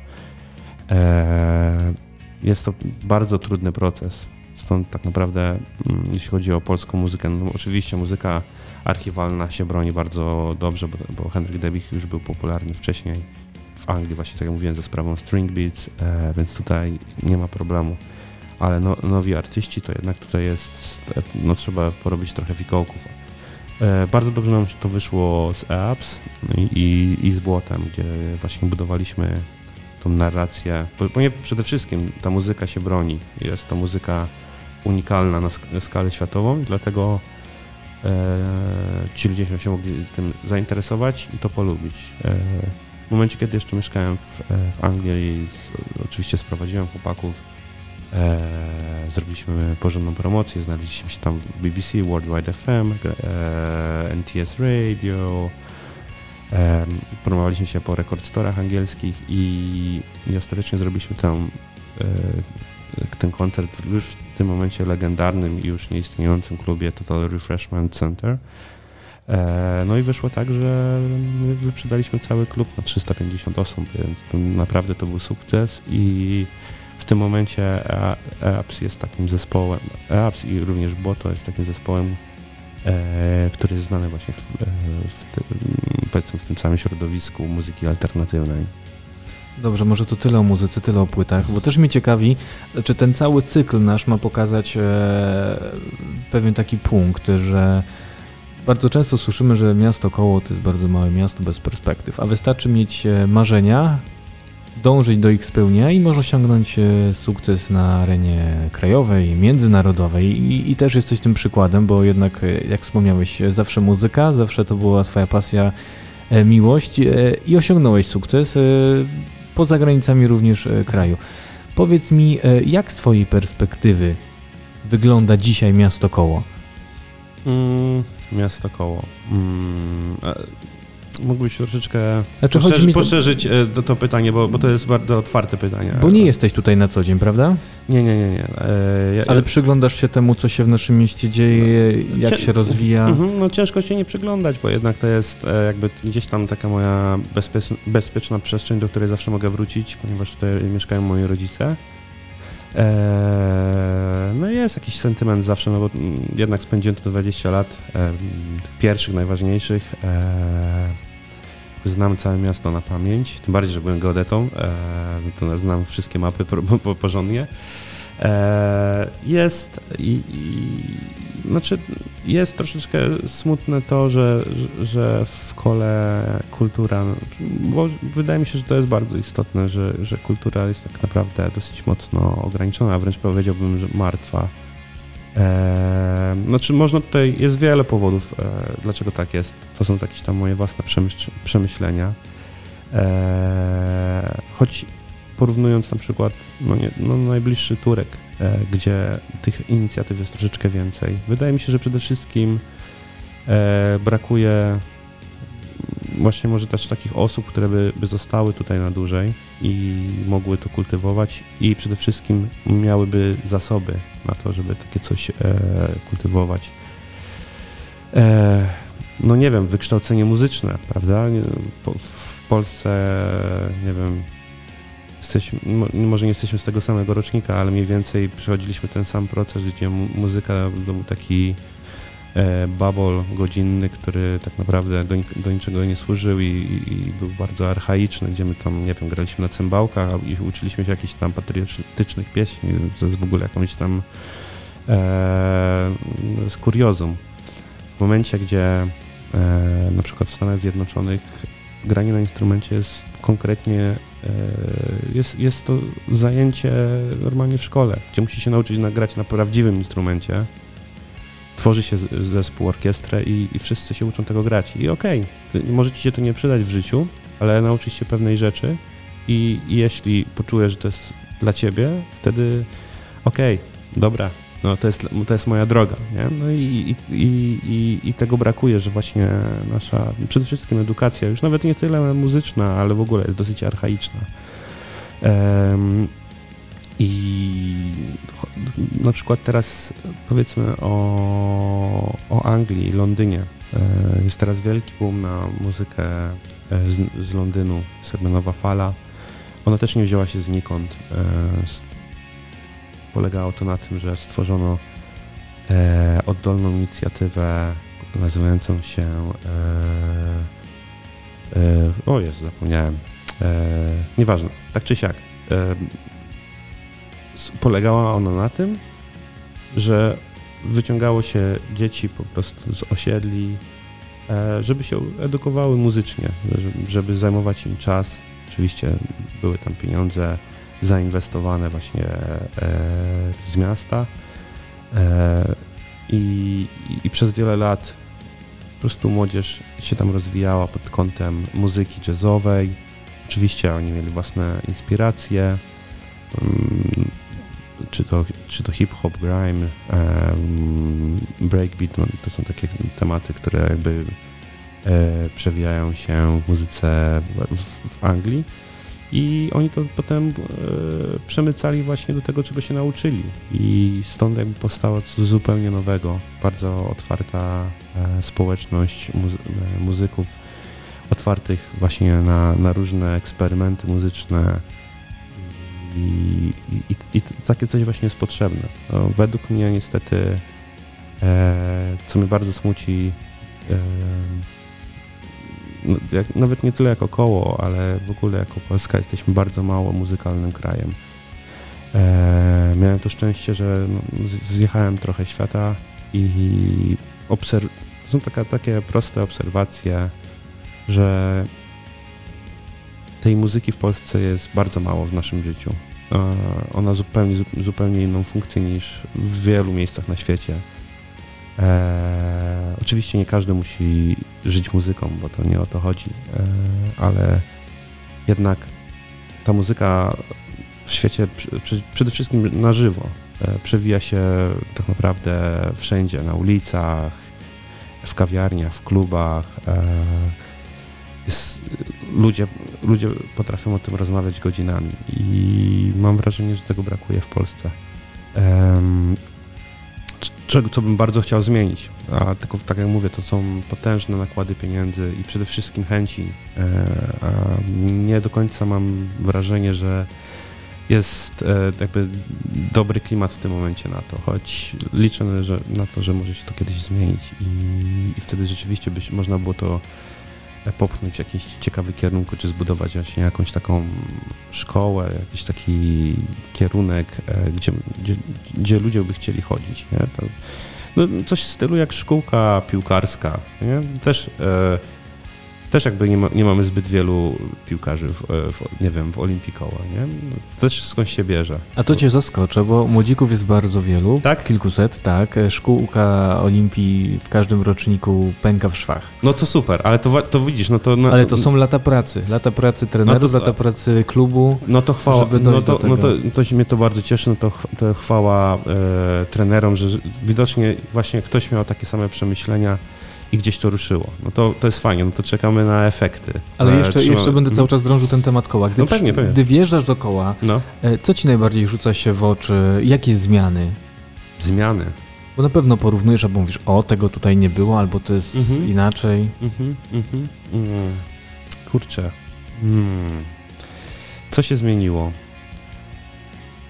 e, jest to bardzo trudny proces. Stąd tak naprawdę, mm, jeśli chodzi o polską muzykę, no oczywiście muzyka archiwalna się broni bardzo dobrze, bo, bo Henryk Debich już był popularny wcześniej w Anglii, właśnie tak jak mówiłem, ze sprawą String Beats, e, więc tutaj nie ma problemu ale no, nowi artyści to jednak tutaj jest, no trzeba porobić trochę fikołków. E, bardzo dobrze nam się to wyszło z EAPS i, i z Błotem, gdzie właśnie budowaliśmy tą narrację, ponieważ przede wszystkim ta muzyka się broni. Jest to muzyka unikalna na skalę światową, dlatego e, ci ludzie się mogli tym zainteresować i to polubić. E, w momencie, kiedy jeszcze mieszkałem w, w Anglii, z, oczywiście sprowadziłem chłopaków E, zrobiliśmy porządną promocję, znaleźliśmy się tam BBC, Worldwide FM, e, NTS Radio, e, promowaliśmy się po rekordstore angielskich i, i ostatecznie zrobiliśmy tam e, ten koncert już w tym momencie legendarnym i już nieistniejącym klubie Total Refreshment Center. E, no i wyszło tak, że wyprzedaliśmy cały klub na 350 osób, więc to naprawdę to był sukces i tym momencie EAPS jest takim zespołem, EAPS i również Boto jest takim zespołem, e, który jest znany właśnie w, e, w, tym, powiedzmy w tym samym środowisku muzyki alternatywnej. Dobrze, może to tyle o muzyce, tyle o płytach, bo też mnie ciekawi, czy ten cały cykl nasz ma pokazać e, pewien taki punkt, że bardzo często słyszymy, że miasto koło to jest bardzo małe miasto bez perspektyw, a wystarczy mieć e, marzenia, dążyć do ich spełnienia i może osiągnąć e, sukces na arenie krajowej, międzynarodowej I, i też jesteś tym przykładem, bo jednak, e, jak wspomniałeś, zawsze muzyka, zawsze to była twoja pasja, e, miłość i osiągnąłeś sukces poza granicami również kraju. Powiedz mi, jak z twojej perspektywy wygląda dzisiaj miasto koło? Mm, miasto koło. Mm, mógłbyś troszeczkę znaczy, poszerzy, poszerzyć e, to, to, pytanie, bo, bo to jest bardzo otwarte pytanie. Bo nie jesteś tutaj na co dzień, prawda? Nie, nie, nie. nie. E, ja, Ale przyglądasz się temu, co się w naszym mieście dzieje, no, jak się rozwija? Mhm, no ciężko się nie przyglądać, bo jednak to jest e, jakby gdzieś tam taka moja bezpieczna, bezpieczna przestrzeń, do której zawsze mogę wrócić, ponieważ tutaj mieszkają moi rodzice. No jest jakiś sentyment zawsze, no bo jednak spędziłem tu 20 lat, pierwszych, najważniejszych znam całe miasto na pamięć, tym bardziej, że byłem geodetą, e, to znam wszystkie mapy porządnie. E, jest i, i, znaczy jest troszeczkę smutne to, że, że w kole kultura, bo wydaje mi się, że to jest bardzo istotne, że, że kultura jest tak naprawdę dosyć mocno ograniczona, a wręcz powiedziałbym, że martwa E, znaczy można tutaj, jest wiele powodów, e, dlaczego tak jest. To są jakieś tam moje własne przemyślenia. E, choć porównując na przykład no nie, no najbliższy Turek, e, gdzie tych inicjatyw jest troszeczkę więcej. Wydaje mi się, że przede wszystkim brakuje właśnie może też takich osób, które by, by zostały tutaj na dłużej i mogły to kultywować i przede wszystkim miałyby zasoby na to, żeby takie coś e, kultywować. e, no nie wiem, wykształcenie muzyczne, prawda? W, Po- w Polsce, nie wiem, jesteśmy, mo- może nie jesteśmy z tego samego rocznika, ale mniej więcej przechodziliśmy ten sam proces, gdzie mu- muzyka był taki babol godzinny, który tak naprawdę do, do niczego nie służył i, i, i był bardzo archaiczny, gdzie my tam, nie wiem, graliśmy na cymbałkach i uczyliśmy się jakichś tam patriotycznych pieśni, to jest w ogóle jakąś tam e, z kuriozum. W momencie, gdzie e, na przykład w Stanach Zjednoczonych granie na instrumencie jest konkretnie, e, jest, jest to zajęcie normalnie w szkole, gdzie musi się nauczyć nagrać na prawdziwym instrumencie. Tworzy się zespół, orkiestrę i, i wszyscy się uczą tego grać. I okej, okay, może ci się to nie przydać w życiu, ale nauczyć się pewnej rzeczy i, i jeśli poczujesz, że to jest dla ciebie, wtedy okej, dobra, no to jest, to jest moja droga, nie? No i, i, i, i, tego brakuje, że właśnie nasza, przede wszystkim edukacja, już nawet nie tyle muzyczna, ale w ogóle jest dosyć archaiczna. Em, I na przykład teraz powiedzmy o, o Anglii, Londynie. E, Jest teraz wielki boom na muzykę e, z, z Londynu, jakby nowa fala. Ona też nie wzięła się znikąd. E, Polegało to na tym, że stworzono oddolną inicjatywę nazywającą się o jest, zapomniałem. Nieważne, tak czy siak. E, polegała ona na tym, że wyciągało się dzieci po prostu z osiedli, e, żeby się edukowały muzycznie, żeby, zajmować im czas. Oczywiście były tam pieniądze zainwestowane właśnie e, z miasta e, i, i, i przez wiele lat po prostu młodzież się tam rozwijała pod kątem muzyki jazzowej. Oczywiście oni mieli własne inspiracje, mm, czy to, czy to hip-hop, grime, breakbeat, no, to są takie tematy, które jakby e, przewijają się w muzyce w, Anglii. I oni to potem e, przemycali właśnie do tego, czego się nauczyli. I stąd jakby powstało coś zupełnie nowego, bardzo otwarta e, społeczność muzy- muzyków, otwartych właśnie na, na różne eksperymenty muzyczne i, i, i, takie coś właśnie jest potrzebne. No, według mnie niestety, e, co mnie bardzo smuci, e, no, jak, nawet nie tyle jako koło, ale w ogóle jako Polska jesteśmy bardzo mało muzykalnym krajem. E, miałem to szczęście, że no, zjechałem trochę świata i obserw- to są taka, takie proste obserwacje, że tej muzyki w Polsce jest bardzo mało w naszym życiu. E, Ona zupełnie, zu- zupełnie inną funkcję niż w wielu miejscach na świecie. E, oczywiście nie każdy musi żyć muzyką, bo to nie o to chodzi, e, ale jednak ta muzyka w świecie przy- przy- przede wszystkim na żywo przewija się tak naprawdę wszędzie, na ulicach, w kawiarniach, w klubach. Jest, ludzie, ludzie potrafią o tym rozmawiać godzinami i mam wrażenie, że tego brakuje w Polsce. C- czego co bym bardzo chciał zmienić, a tylko tak jak mówię, to są potężne nakłady pieniędzy i przede wszystkim chęci. E, a nie do końca mam wrażenie, że jest e, jakby dobry klimat w tym momencie na to, choć liczę że, na to, że może się to kiedyś zmienić i, i wtedy rzeczywiście byś, można było to popchnąć w jakiś ciekawy kierunku, czy zbudować właśnie jakąś taką szkołę, jakiś taki kierunek, e, gdzie, gdzie, gdzie ludzie by chcieli chodzić. Nie? To, no, coś w stylu jak szkółka piłkarska. Nie? Też, e, też jakby nie, ma, nie mamy zbyt wielu piłkarzy, w, e, w, nie wiem, w Olimpikoła. Nie? No, to też skąd się bierze. A to cię zaskoczę, bo młodzików jest bardzo wielu. Tak? Kilkuset, tak. E, Szkółka Olimpii w każdym roczniku pęka w szwach. No to super, ale to, to widzisz, no to... No, Ale to są lata pracy. Lata pracy trenerów, No to- lata pracy klubu. No to chwała, no to, no to, to mnie to bardzo cieszy, no to, to chwała e, trenerom, że widocznie właśnie ktoś miał takie same przemyślenia i gdzieś to ruszyło. No to, to jest fajnie, no to czekamy na efekty. Ale E, jeszcze, jeszcze będę cały czas drążył ten temat koła. Gdy, No pewnie, pewnie. gdy wjeżdżasz do koła, No, e, co ci najbardziej rzuca się w oczy? Jakie zmiany? zmiany. Bo na pewno porównujesz, albo mówisz, o, tego tutaj nie było, albo to jest Mhm. inaczej. Mhm, mhm. Mm. Kurczę. Mm. Co się zmieniło?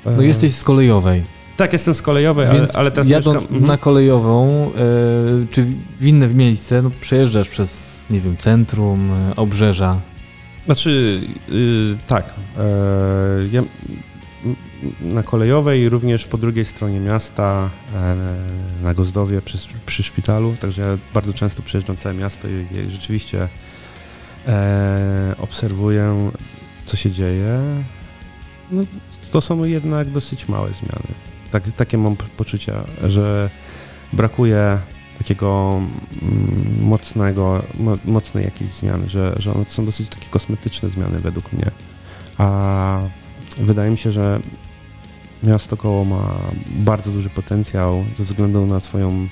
No E, jesteś z kolejowej, Tak, jestem z kolejowej, ale, więc ale teraz jadąc mieszkam... mhm. na kolejową, e, czy w inne miejsce, no przejeżdżasz przez, nie wiem, centrum, e, obrzeża. Znaczy, y, tak. E, ja na kolejowej, również po drugiej stronie miasta, na Gozdowie, przy, przy szpitalu, także ja bardzo często przejeżdżam całe miasto i, i rzeczywiście e, obserwuję, co się dzieje. No, to są jednak dosyć małe zmiany. Tak, takie mam poczucie, że brakuje takiego mm, mocnego, mo, mocnej jakiejś zmiany, że, że one są dosyć takie kosmetyczne zmiany według mnie. A wydaje mi się, że miasto koło ma bardzo duży potencjał ze względu na swoją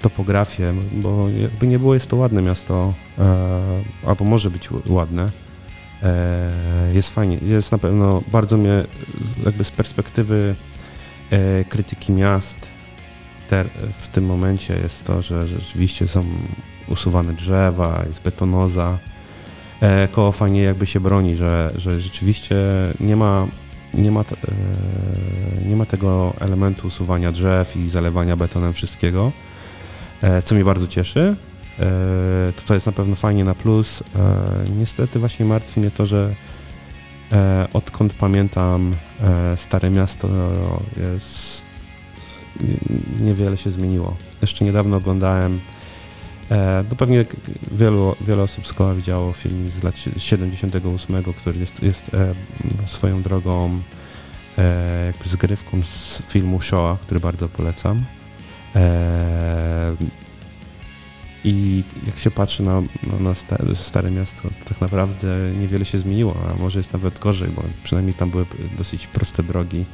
topografię, bo jakby nie było, jest to ładne miasto, e, albo może być ładne. E, jest fajnie, jest na pewno bardzo mnie jakby z perspektywy krytyki miast w tym momencie jest to, że rzeczywiście są usuwane drzewa, jest betonoza. E, koło fajnie jakby się broni, że, że rzeczywiście nie ma, nie, ma, e, nie ma tego elementu usuwania drzew i zalewania betonem wszystkiego, e, co mnie bardzo cieszy. E, to, to jest na pewno fajnie na plus. E, niestety właśnie martwi mnie to, że e, odkąd pamiętam e, Stare Miasto jest nie- niewiele się zmieniło. Jeszcze niedawno oglądałem, e, no pewnie wielu, wiele osób z koła widziało film z lat sie- 78, który jest, jest e, swoją drogą e, jakby zgrywką z filmu Shoah, który bardzo polecam. E, I jak się patrzy na, na, na sta- Stare Miasto, to tak naprawdę niewiele się zmieniło, a może jest nawet gorzej, bo przynajmniej tam były dosyć proste drogi.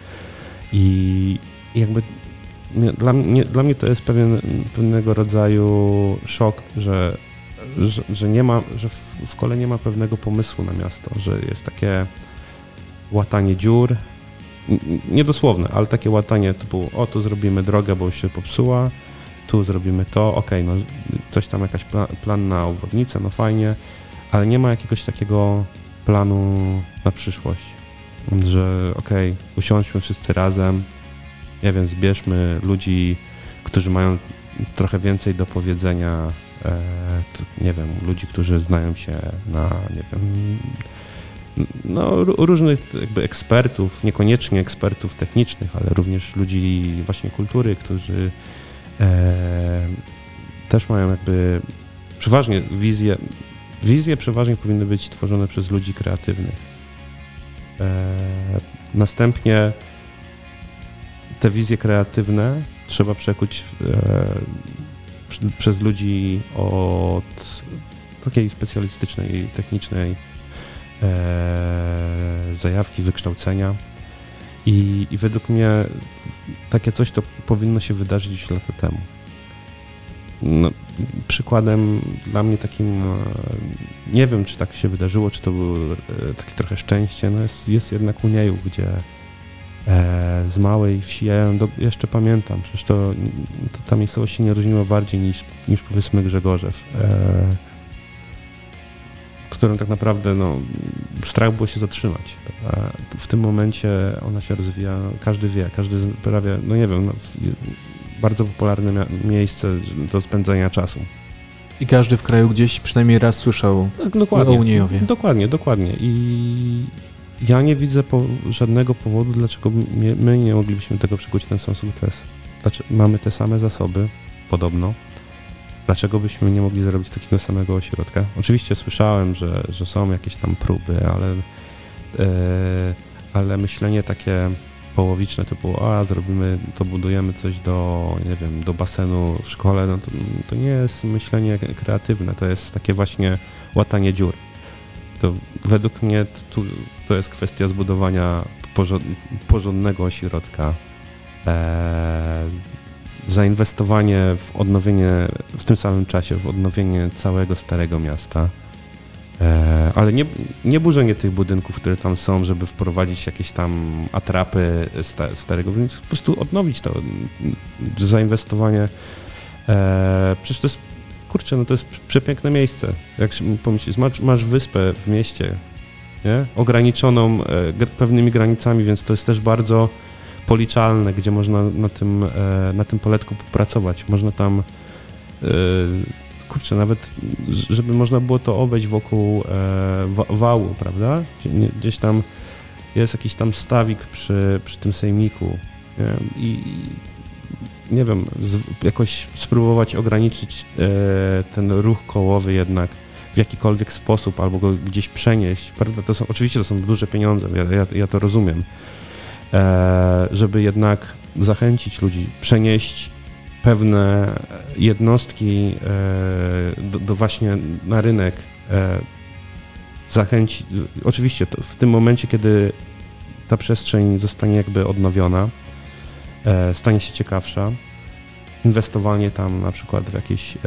I jakby dla mnie, dla mnie to jest pewien, pewnego rodzaju szok, że, że, że nie ma, że w, w kole nie ma pewnego pomysłu na miasto, że jest takie łatanie dziur, niedosłowne, ale takie łatanie typu, o tu zrobimy drogę, bo już się popsuła, tu zrobimy to, okej, no coś tam jakaś pla, plan na obwodnicę, no fajnie, ale nie ma jakiegoś takiego planu na przyszłość, że okej, usiądźmy wszyscy razem, nie wiem, zbierzmy ludzi, którzy mają trochę więcej do powiedzenia, e, nie wiem, ludzi, którzy znają się na, nie wiem, no, ró- różnych jakby ekspertów, niekoniecznie ekspertów technicznych, ale również ludzi właśnie kultury, którzy też mają jakby przeważnie wizje, wizje przeważnie powinny być tworzone przez ludzi kreatywnych. E, następnie te wizje kreatywne trzeba przekuć e, przez ludzi od takiej specjalistycznej, technicznej e, zajawki, wykształcenia. I, I według mnie takie coś to powinno się wydarzyć lata temu. No, przykładem dla mnie takim, e, nie wiem czy tak się wydarzyło, czy to było e, takie trochę szczęście, no jest, jest jednak Unieju, gdzie e, z małej wsi, ja do, jeszcze pamiętam, przecież to, to ta miejscowość się nie różniła bardziej niż, niż powiedzmy Grzegorzew, e, którą tak naprawdę no, strach było się zatrzymać. A w tym momencie ona się rozwija, każdy wie, każdy prawie, no nie wiem, no, bardzo popularne miejsce do spędzania czasu. I każdy w kraju gdzieś przynajmniej raz słyszał Tak, dokładnie. o Uniejowie. Dokładnie, dokładnie. I ja nie widzę po, żadnego powodu, dlaczego my, my nie moglibyśmy tego przekuć ten sam sukces. Dlaczego, mamy te same zasoby, podobno. Dlaczego byśmy nie mogli zrobić takiego samego ośrodka? Oczywiście słyszałem, że, że są jakieś tam próby, ale, e, ale myślenie takie połowiczne typu, a zrobimy, to budujemy coś do, nie wiem, do basenu w szkole, no to, to nie jest myślenie kreatywne, to jest takie właśnie łatanie dziur. To według mnie tu, to jest kwestia zbudowania porząd, porządnego ośrodka, e, zainwestowanie w odnowienie w tym samym czasie, w odnowienie całego Starego Miasta E, ale nie, nie burzenie tych budynków, które tam są, żeby wprowadzić jakieś tam atrapy sta, starego, więc po prostu odnowić to zainwestowanie. E, przecież to jest, kurczę, no to jest przepiękne miejsce. Jak pomyślisz, masz, masz wyspę w mieście, nie? ograniczoną e, pewnymi granicami, więc to jest też bardzo policzalne, gdzie można na tym, e, na tym poletku popracować. Można tam e, kurczę, nawet żeby można było to obejść wokół e, wału, prawda? Gdzieś tam jest jakiś tam stawik przy, przy tym sejmiku nie? i nie wiem, jakoś spróbować ograniczyć ten ruch kołowy jednak w jakikolwiek sposób albo go gdzieś przenieść, prawda? To są, oczywiście to są duże pieniądze, ja, ja, ja to rozumiem, żeby jednak zachęcić ludzi, przenieść pewne jednostki e, do, do właśnie na rynek e, zachęcić. Oczywiście w tym momencie, kiedy ta przestrzeń zostanie jakby odnowiona, e, stanie się ciekawsza, inwestowanie tam na przykład w jakieś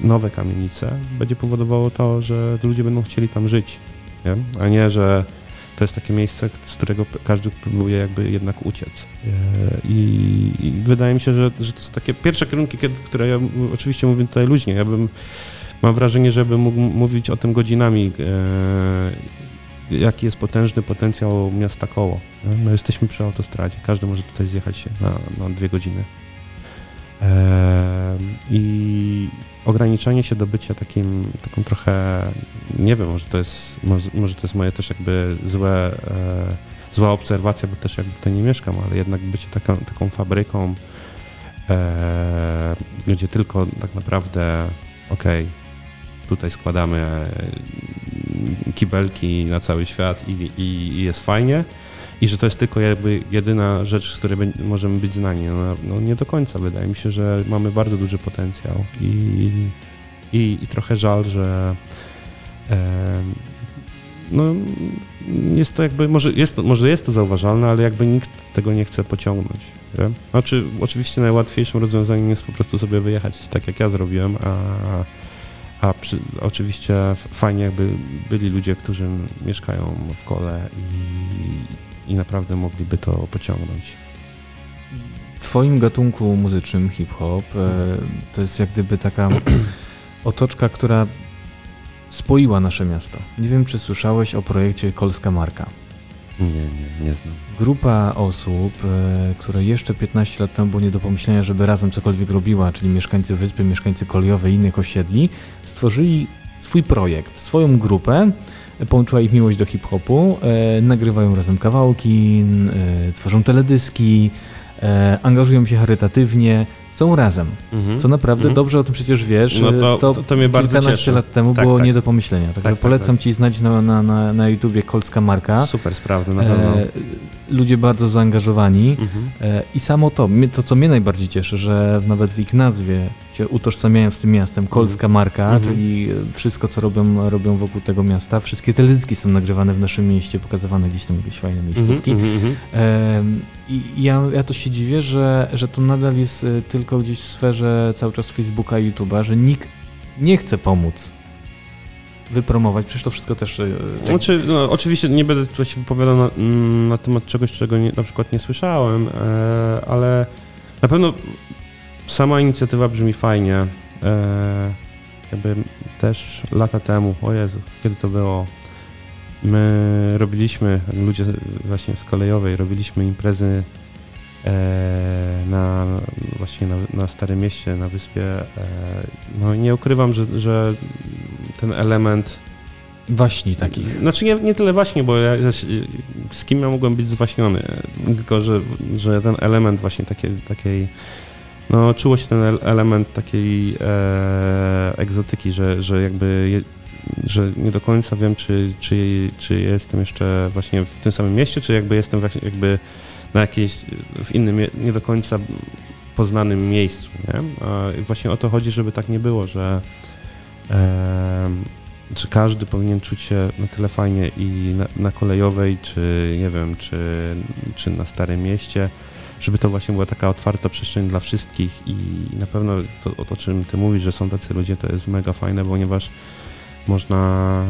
nowe kamienice będzie powodowało to, że ludzie będą chcieli tam żyć, nie? a nie, że to jest takie miejsce, z którego każdy próbuje jakby jednak uciec. E, I, i wydaje mi się, że, że to są takie pierwsze kierunki, które ja oczywiście mówię tutaj luźnie. Ja bym, mam wrażenie, że bym mógł mówić o tym godzinami, e, jaki jest potężny potencjał miasta koło. My jesteśmy przy autostradzie, każdy może tutaj zjechać się na, na dwie godziny. E, I ograniczanie się do bycia takim, taką trochę, nie wiem, może to jest, może, to jest moje też jakby złe, e, zła obserwacja, bo też jakby tutaj nie mieszkam, ale jednak bycie taką, taką fabryką, e, gdzie tylko tak naprawdę, okej, okay, tutaj składamy kibelki na cały świat i, i, i jest fajnie, i że to jest tylko jakby jedyna rzecz, z której możemy być znani. No, no, nie do końca. Wydaje mi się, że mamy bardzo duży potencjał i, i, i trochę żal, że e, no, jest to jakby, może jest, to, może jest to zauważalne, ale jakby nikt tego nie chce pociągnąć. Nie? Znaczy, oczywiście najłatwiejszym rozwiązaniem jest po prostu sobie wyjechać, tak jak ja zrobiłem, a, a przy, oczywiście fajnie jakby byli ludzie, którzy mieszkają w kole i, i naprawdę mogliby to pociągnąć. W twoim gatunku muzycznym hip-hop e, to jest jak gdyby taka otoczka, która spoiła nasze miasto. Nie wiem, czy słyszałeś o projekcie Kolska Marka. Nie, nie, nie znam. Grupa osób, e, które jeszcze 15 lat temu było nie do pomyślenia, żeby razem cokolwiek robiła, czyli mieszkańcy wyspy, mieszkańcy Koliowe i innych osiedli, stworzyli swój projekt, swoją grupę, połączyła ich miłość do hip-hopu, e, nagrywają razem kawałki, e, tworzą teledyski, e, angażują się charytatywnie, są razem. -hmm. Co naprawdę -hmm. dobrze o tym przecież wiesz. No to, to, to, to mnie bardzo kilkanaście lat temu tak, było tak. nie do pomyślenia. Także tak, tak polecam tak. ci znać na, na, na, YouTubie Kolska Marka. Super sprawdy, na pewno. E, ludzie bardzo zaangażowani -hmm. e, i samo to, to co mnie najbardziej cieszy, że nawet w ich nazwie się utożsamiają z tym miastem, Kolska mhm. Marka, mhm. czyli wszystko co robią, robią wokół tego miasta. Wszystkie teledyski są nagrywane w naszym mieście, pokazywane gdzieś tam jakieś fajne miejscówki. Mhm, e, I ja, ja to się dziwię, że, że to nadal jest e, tylko gdzieś w sferze cały czas Facebooka i YouTube'a, że nikt nie chce pomóc wypromować, przecież to wszystko też... E, znaczy, no, oczywiście nie będę tutaj się wypowiadał na, na temat czegoś, czego nie, na przykład nie słyszałem, e, ale na pewno sama inicjatywa brzmi fajnie. E, jakby też lata temu, o Jezu, kiedy to było, my robiliśmy, ludzie właśnie z kolejowej, robiliśmy imprezy na, właśnie na, na Starym Mieście, na wyspie. E, no nie ukrywam, że, że ten element Waśni takich. Znaczy nie, nie tyle właśnie, bo ja, z kim ja mogłem być zwaśniony, tylko że, że ten element właśnie takiej, takiej no czuło się ten element takiej e, egzotyki, że, że jakby je, że nie do końca wiem, czy, czy, czy jestem jeszcze właśnie w tym samym mieście, czy jakby jestem właśnie jakby na jakiejś, w innym, nie do końca poznanym miejscu, nie? Właśnie o to chodzi, żeby tak nie było, że e, czy każdy powinien czuć się na tyle fajnie i na, na kolejowej, czy nie wiem, czy, czy na Starym Mieście, żeby to właśnie była taka otwarta przestrzeń dla wszystkich i na pewno to, o czym ty mówisz, że są tacy ludzie, to jest mega fajne, ponieważ można.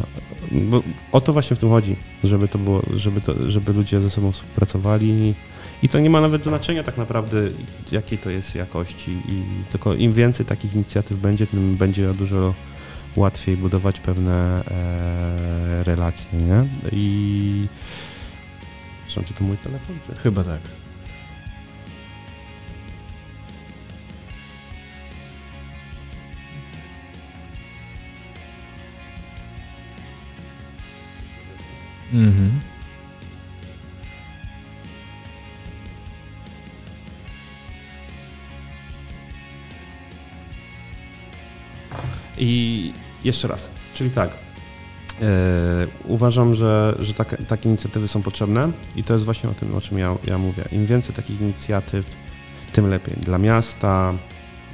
Bo o to właśnie w tym chodzi, żeby to było, żeby, to, żeby ludzie ze sobą współpracowali. I to nie ma nawet znaczenia tak naprawdę, jakiej to jest jakości. I tylko im więcej takich inicjatyw będzie, tym będzie dużo łatwiej budować pewne e, relacje, nie? I. Przepraszam, czy to mój telefon? Czy? Chyba tak. Mhm. I jeszcze raz, czyli tak. e, uważam, że, że tak, takie inicjatywy są potrzebne i to jest właśnie o tym, o czym ja, ja mówię. Im więcej takich inicjatyw, tym lepiej. Dla miasta,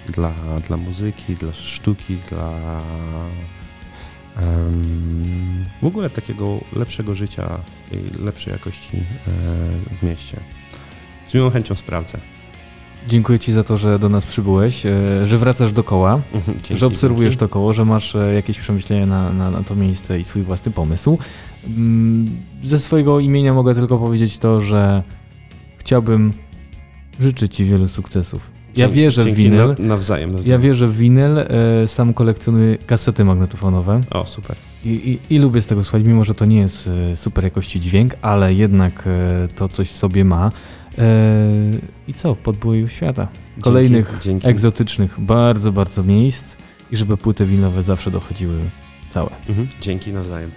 dla, dla muzyki, dla sztuki, dla w ogóle takiego lepszego życia i lepszej jakości e, w mieście. Z miłą chęcią sprawdzę. Dziękuję Ci za to, że do nas przybyłeś, e, że wracasz do koła, Dzięki, że obserwujesz dzięki. to koło, że masz e, jakieś przemyślenia na, na, na to miejsce i swój własny pomysł. Mm, Ze swojego imienia mogę tylko powiedzieć to, że chciałbym życzyć Ci wielu sukcesów. Ja wierzę w winyl. na- Nawzajem, nawzajem. Ja wierzę w winyl, e, sam kolekcjonuję kasety magnetofonowe O, super. i, i, i lubię z tego słuchać, mimo że to nie jest super jakości dźwięk, ale jednak to coś w sobie ma. E, I co? Podboju świata. Kolejnych Dzięki, dzięki. egzotycznych, bardzo, bardzo miejsc i żeby płyty winylowe zawsze dochodziły całe. Mhm. Dzięki nawzajem.